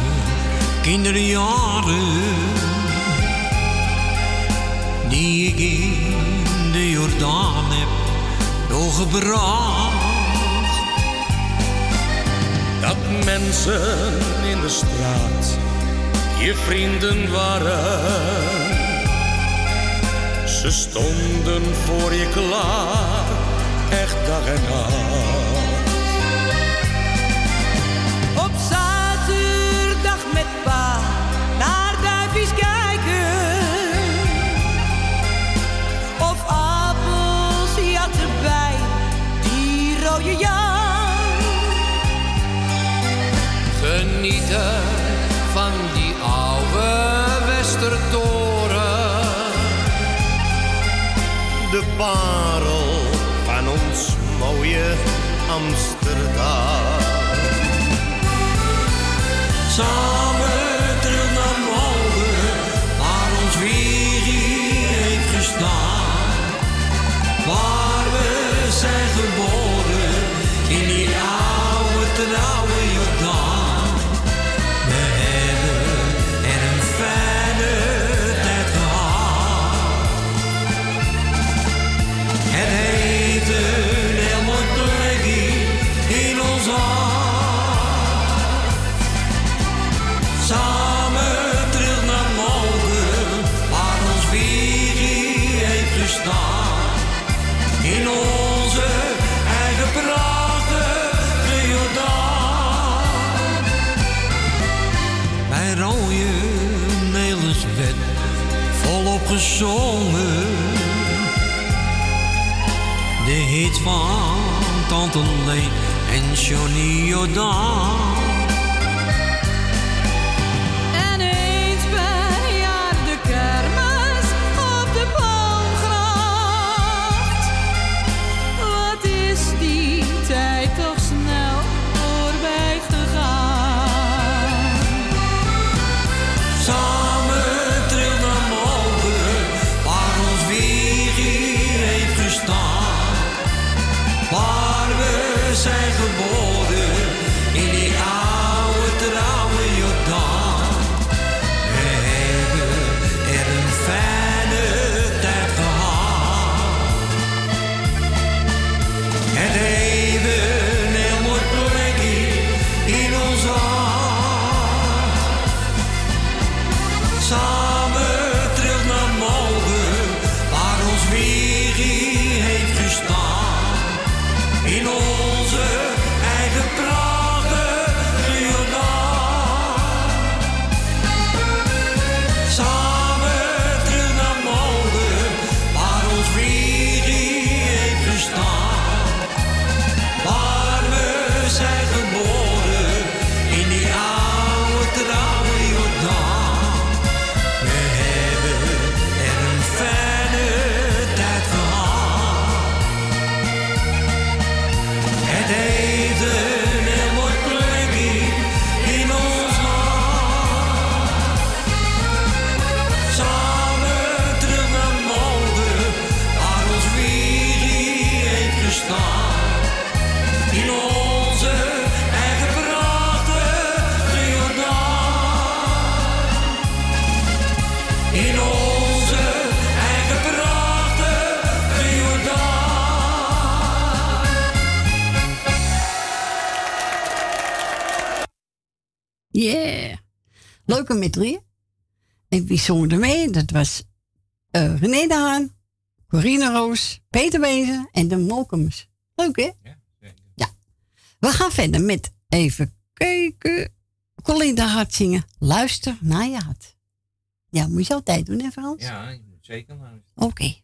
Speaker 13: kinderjaren. Die ik in de Jordaan heb doorgebracht.
Speaker 1: Dat mensen in de straat je vrienden waren. Ze stonden voor je klaar, echt dag en nacht.
Speaker 13: Van die oude Westertoren.
Speaker 1: De parel van ons mooie Amsterdam.
Speaker 13: Gezongen. De hit van Tante Leen en Johnny Jordaan.
Speaker 6: met drieën. En wie zong er mee? Dat was eh, René de Haan, Corine Roos, Peter Wezen en de Molkums. Leuk, hè? Ja, zeker. Ja. We gaan verder met even kijken. Colin de Hart zingen. Luister naar je hart. Ja, moet je altijd doen, hè Frans?
Speaker 3: Ja, je moet zeker.
Speaker 6: Oké.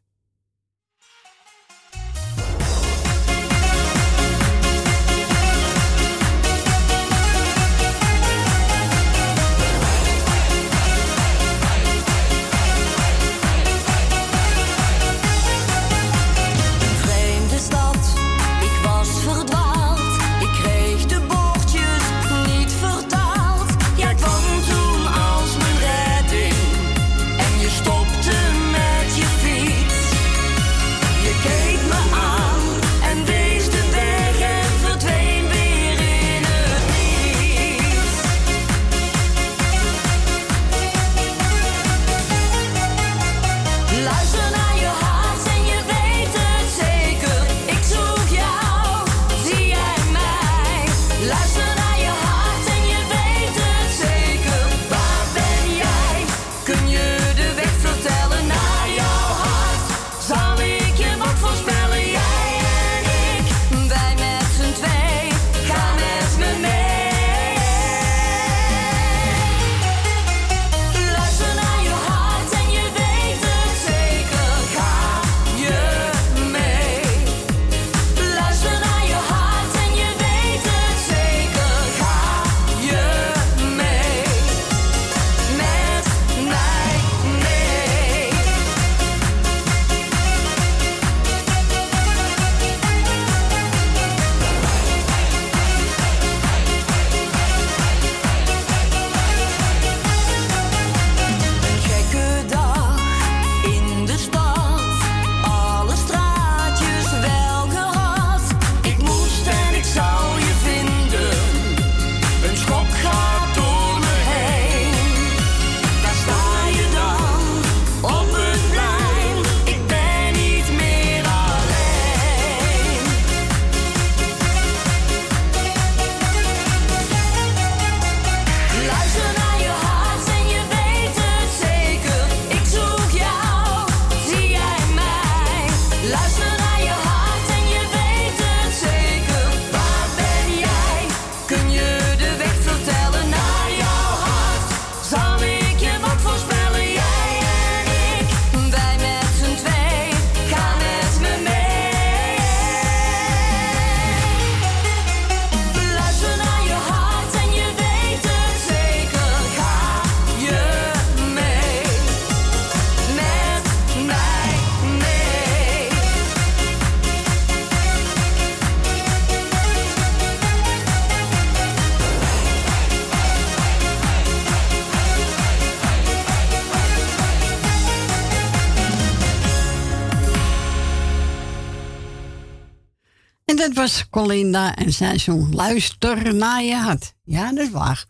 Speaker 6: dat was Colinda en zij zong Luister naar je hart. Ja, dat is waar.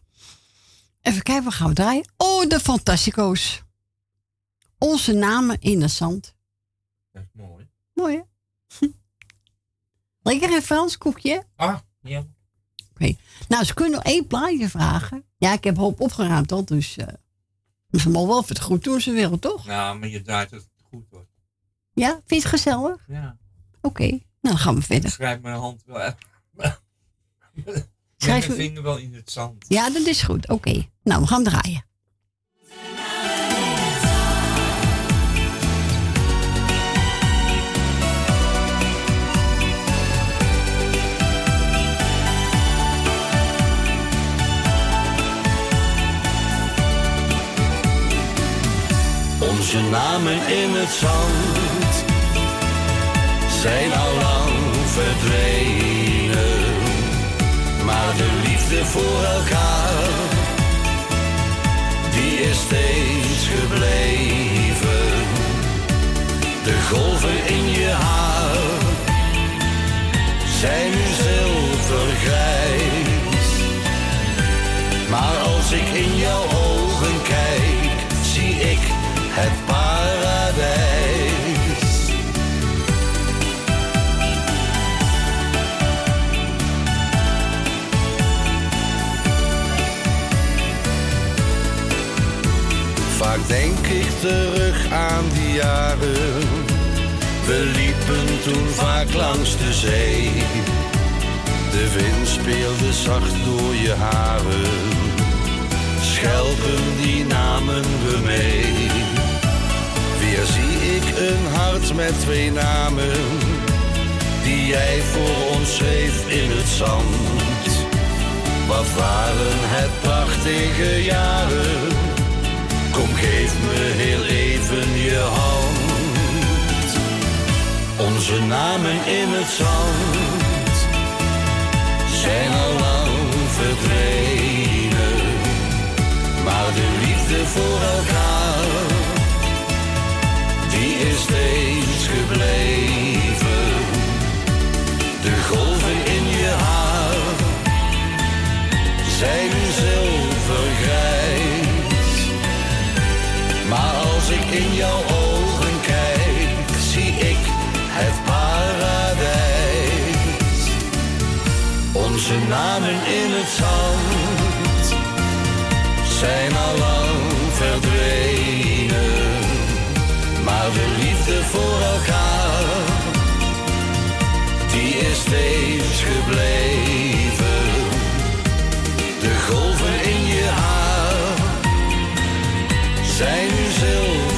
Speaker 6: Even kijken, we gaan we draaien? Oh, de Fantastico's. Onze namen in de zand.
Speaker 3: Dat is mooi.
Speaker 6: Mooi, hè? Lekker een Frans koekje?
Speaker 3: Ah, ja.
Speaker 6: Oké. Nou, ze kunnen nog één plaatje vragen. Ja, ik heb hoop opgeruimd al, dus... Uh, ze mogen wel even het goed doen ze willen, toch?
Speaker 3: Nou, maar je draait het goed, wordt.
Speaker 6: Ja? Vind je het gezellig?
Speaker 3: Ja.
Speaker 6: Oké
Speaker 2: dan gaan we verder.
Speaker 3: Ik schrijf mijn hand wel echt.
Speaker 2: Schrijf
Speaker 3: mijn vinger wel in het zand.
Speaker 2: Ja, dat is goed. Oké. Nou, we gaan draaien.
Speaker 26: Onze namen in het zand zijn al lang verdwenen. Maar de liefde voor elkaar, die is steeds gebleven. De golven in je haar zijn nu zilvergrijs. Maar als ik in jouw ogen kijk, zie ik het paradijs. Terug aan die jaren. We liepen toen vaak langs de zee. De wind speelde zacht door je haren. Schelpen die namen we mee. Weer zie ik een hart met twee namen. Die jij voor ons schreef in het zand. Wat waren het prachtige jaren. Kom geef me heel even je hand. Onze namen in het zand zijn al lang verdwenen. Maar de liefde voor elkaar, die is steeds gebleven. De golven ik in jouw ogen kijk, zie ik het paradijs. Onze namen in het zand zijn al lang verdwenen. Maar de liefde voor elkaar, die is steeds gebleven. De golven in je haar zijn nu zilvergrijs.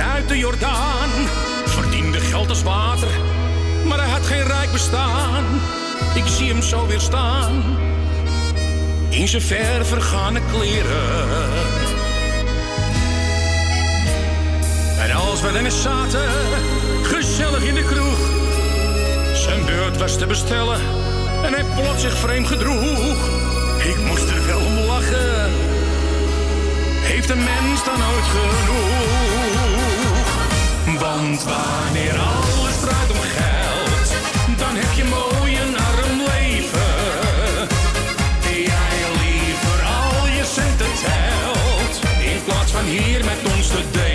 Speaker 17: Uit de Jordaan. Verdiende geld als water, maar hij had geen rijk bestaan. Ik zie hem zo weer staan, in zijn ver vergane kleren. En als we dan zaten, gezellig in de kroeg. Zijn beurt was te bestellen en hij plots zich vreemd gedroeg. Ik moest er wel om lachen heeft een mens dan ooit genoeg? Want wanneer alles draait om geld, dan heb je mooi een arm leven. Jij liever al je centen telt, in plaats van hier met ons te delen.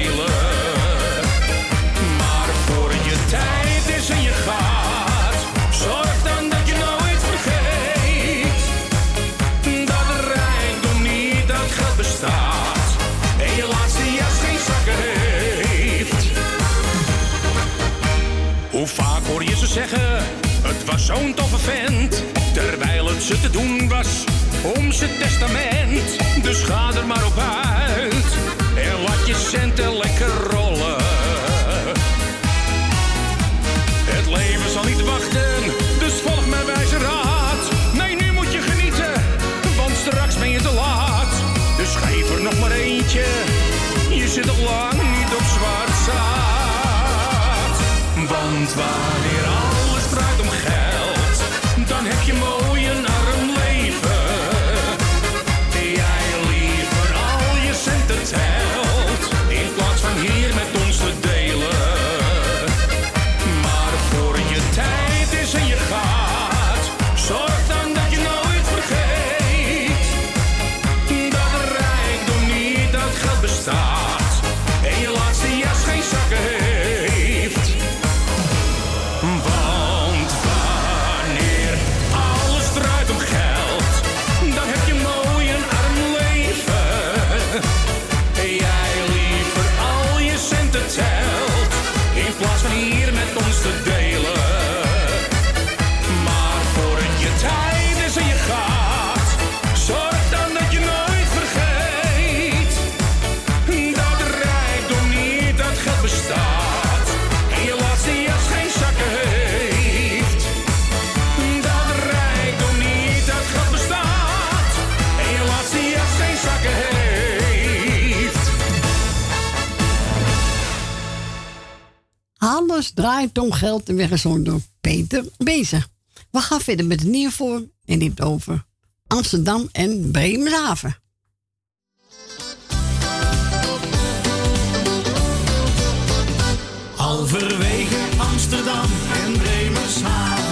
Speaker 17: Zeggen, het was zo'n toffe vent, terwijl het ze te doen was om zijn testament. Dus ga er maar op uit en laat je centen lekker rollen. Het leven zal niet wachten, dus volg mijn wijze raad. Nee, nu moet je genieten, want straks ben je te laat. Dus geef er nog maar eentje, je zit nog lang niet op zwart zaad. Want wanneer Draait om geld
Speaker 2: en weggezongen door Peter Bezig. We gaan verder met het nieuwe voor en heeft over Amsterdam en Bremerhaven.
Speaker 8: Halverwege Amsterdam en Bremershaven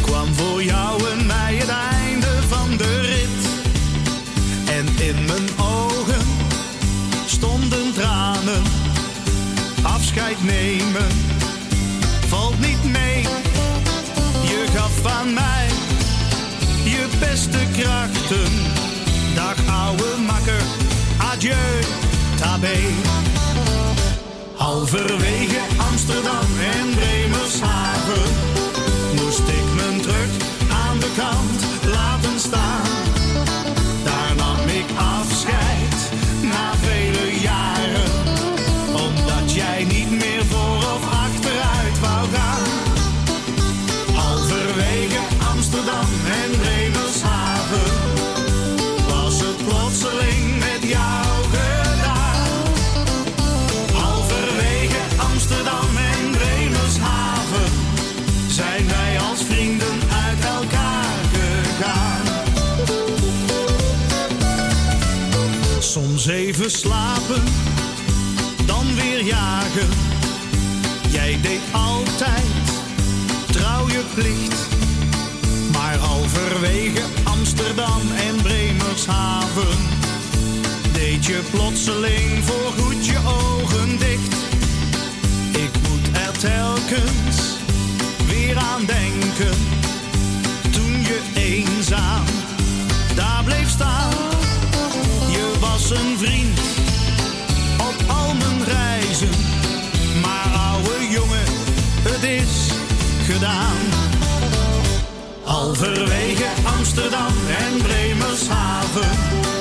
Speaker 8: Kwam voor jou en mij het einde van de rit. En in mijn ogen stonden tranen. Afscheid nemen valt niet mee. Je gaf aan mij je beste krachten. Dag ouwe makker, adieu, tabé. Halverwege Amsterdam en Bremershaven even slapen, dan weer jagen. Jij deed altijd trouw je plicht. Maar halverwege Amsterdam en Bremershaven deed je plotseling voorgoed je ogen dicht. Ik moet er telkens weer aan denken. Toen je eenzaam daar bleef staan. Was een vriend op al mijn reizen. Maar ouwe jongen, het is gedaan. Halverwege Amsterdam en Bremershaven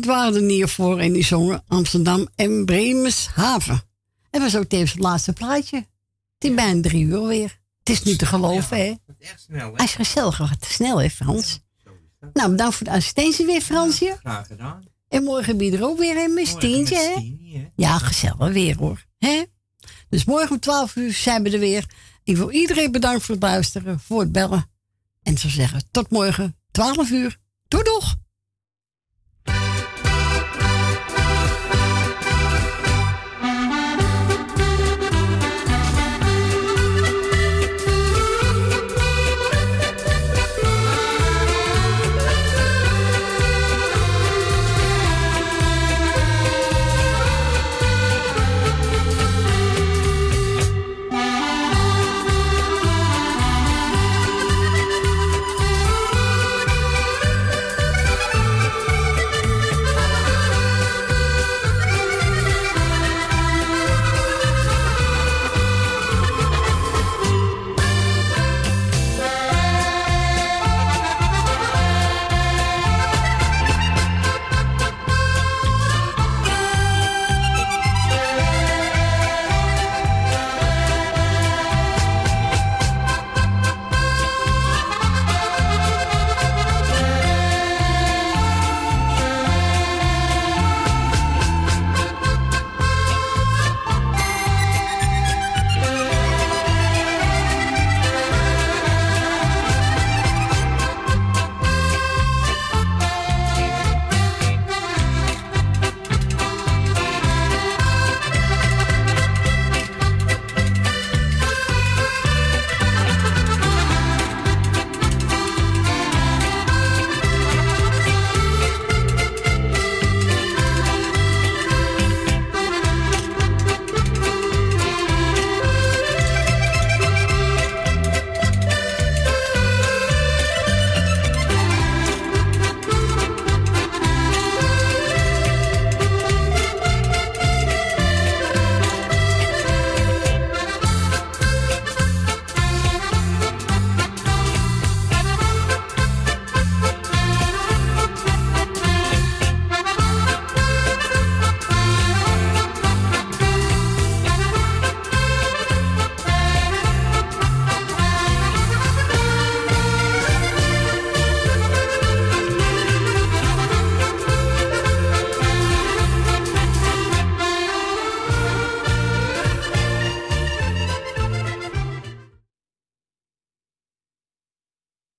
Speaker 8: En
Speaker 2: dit waren de Niervoor en die zongen Amsterdam en Bremershaven. En was ook tevens het laatste plaatje. Het is bijna drie uur weer. Het is niet te geloven, hè?
Speaker 3: Echt snel, hè?
Speaker 2: Hij is gezellig, gaat snel, hè, Frans? Nou, bedankt voor de assistentie weer, Fransje.
Speaker 3: Graag gedaan.
Speaker 2: En morgen je er ook weer, hè, met Stientje, hè? Ja, gezellig weer, hoor. Hè? Dus morgen om 12 uur zijn we er weer. Ik wil iedereen bedanken voor het luisteren, voor het bellen. En zou zeggen, tot morgen, 12 uur. Doei, doeg!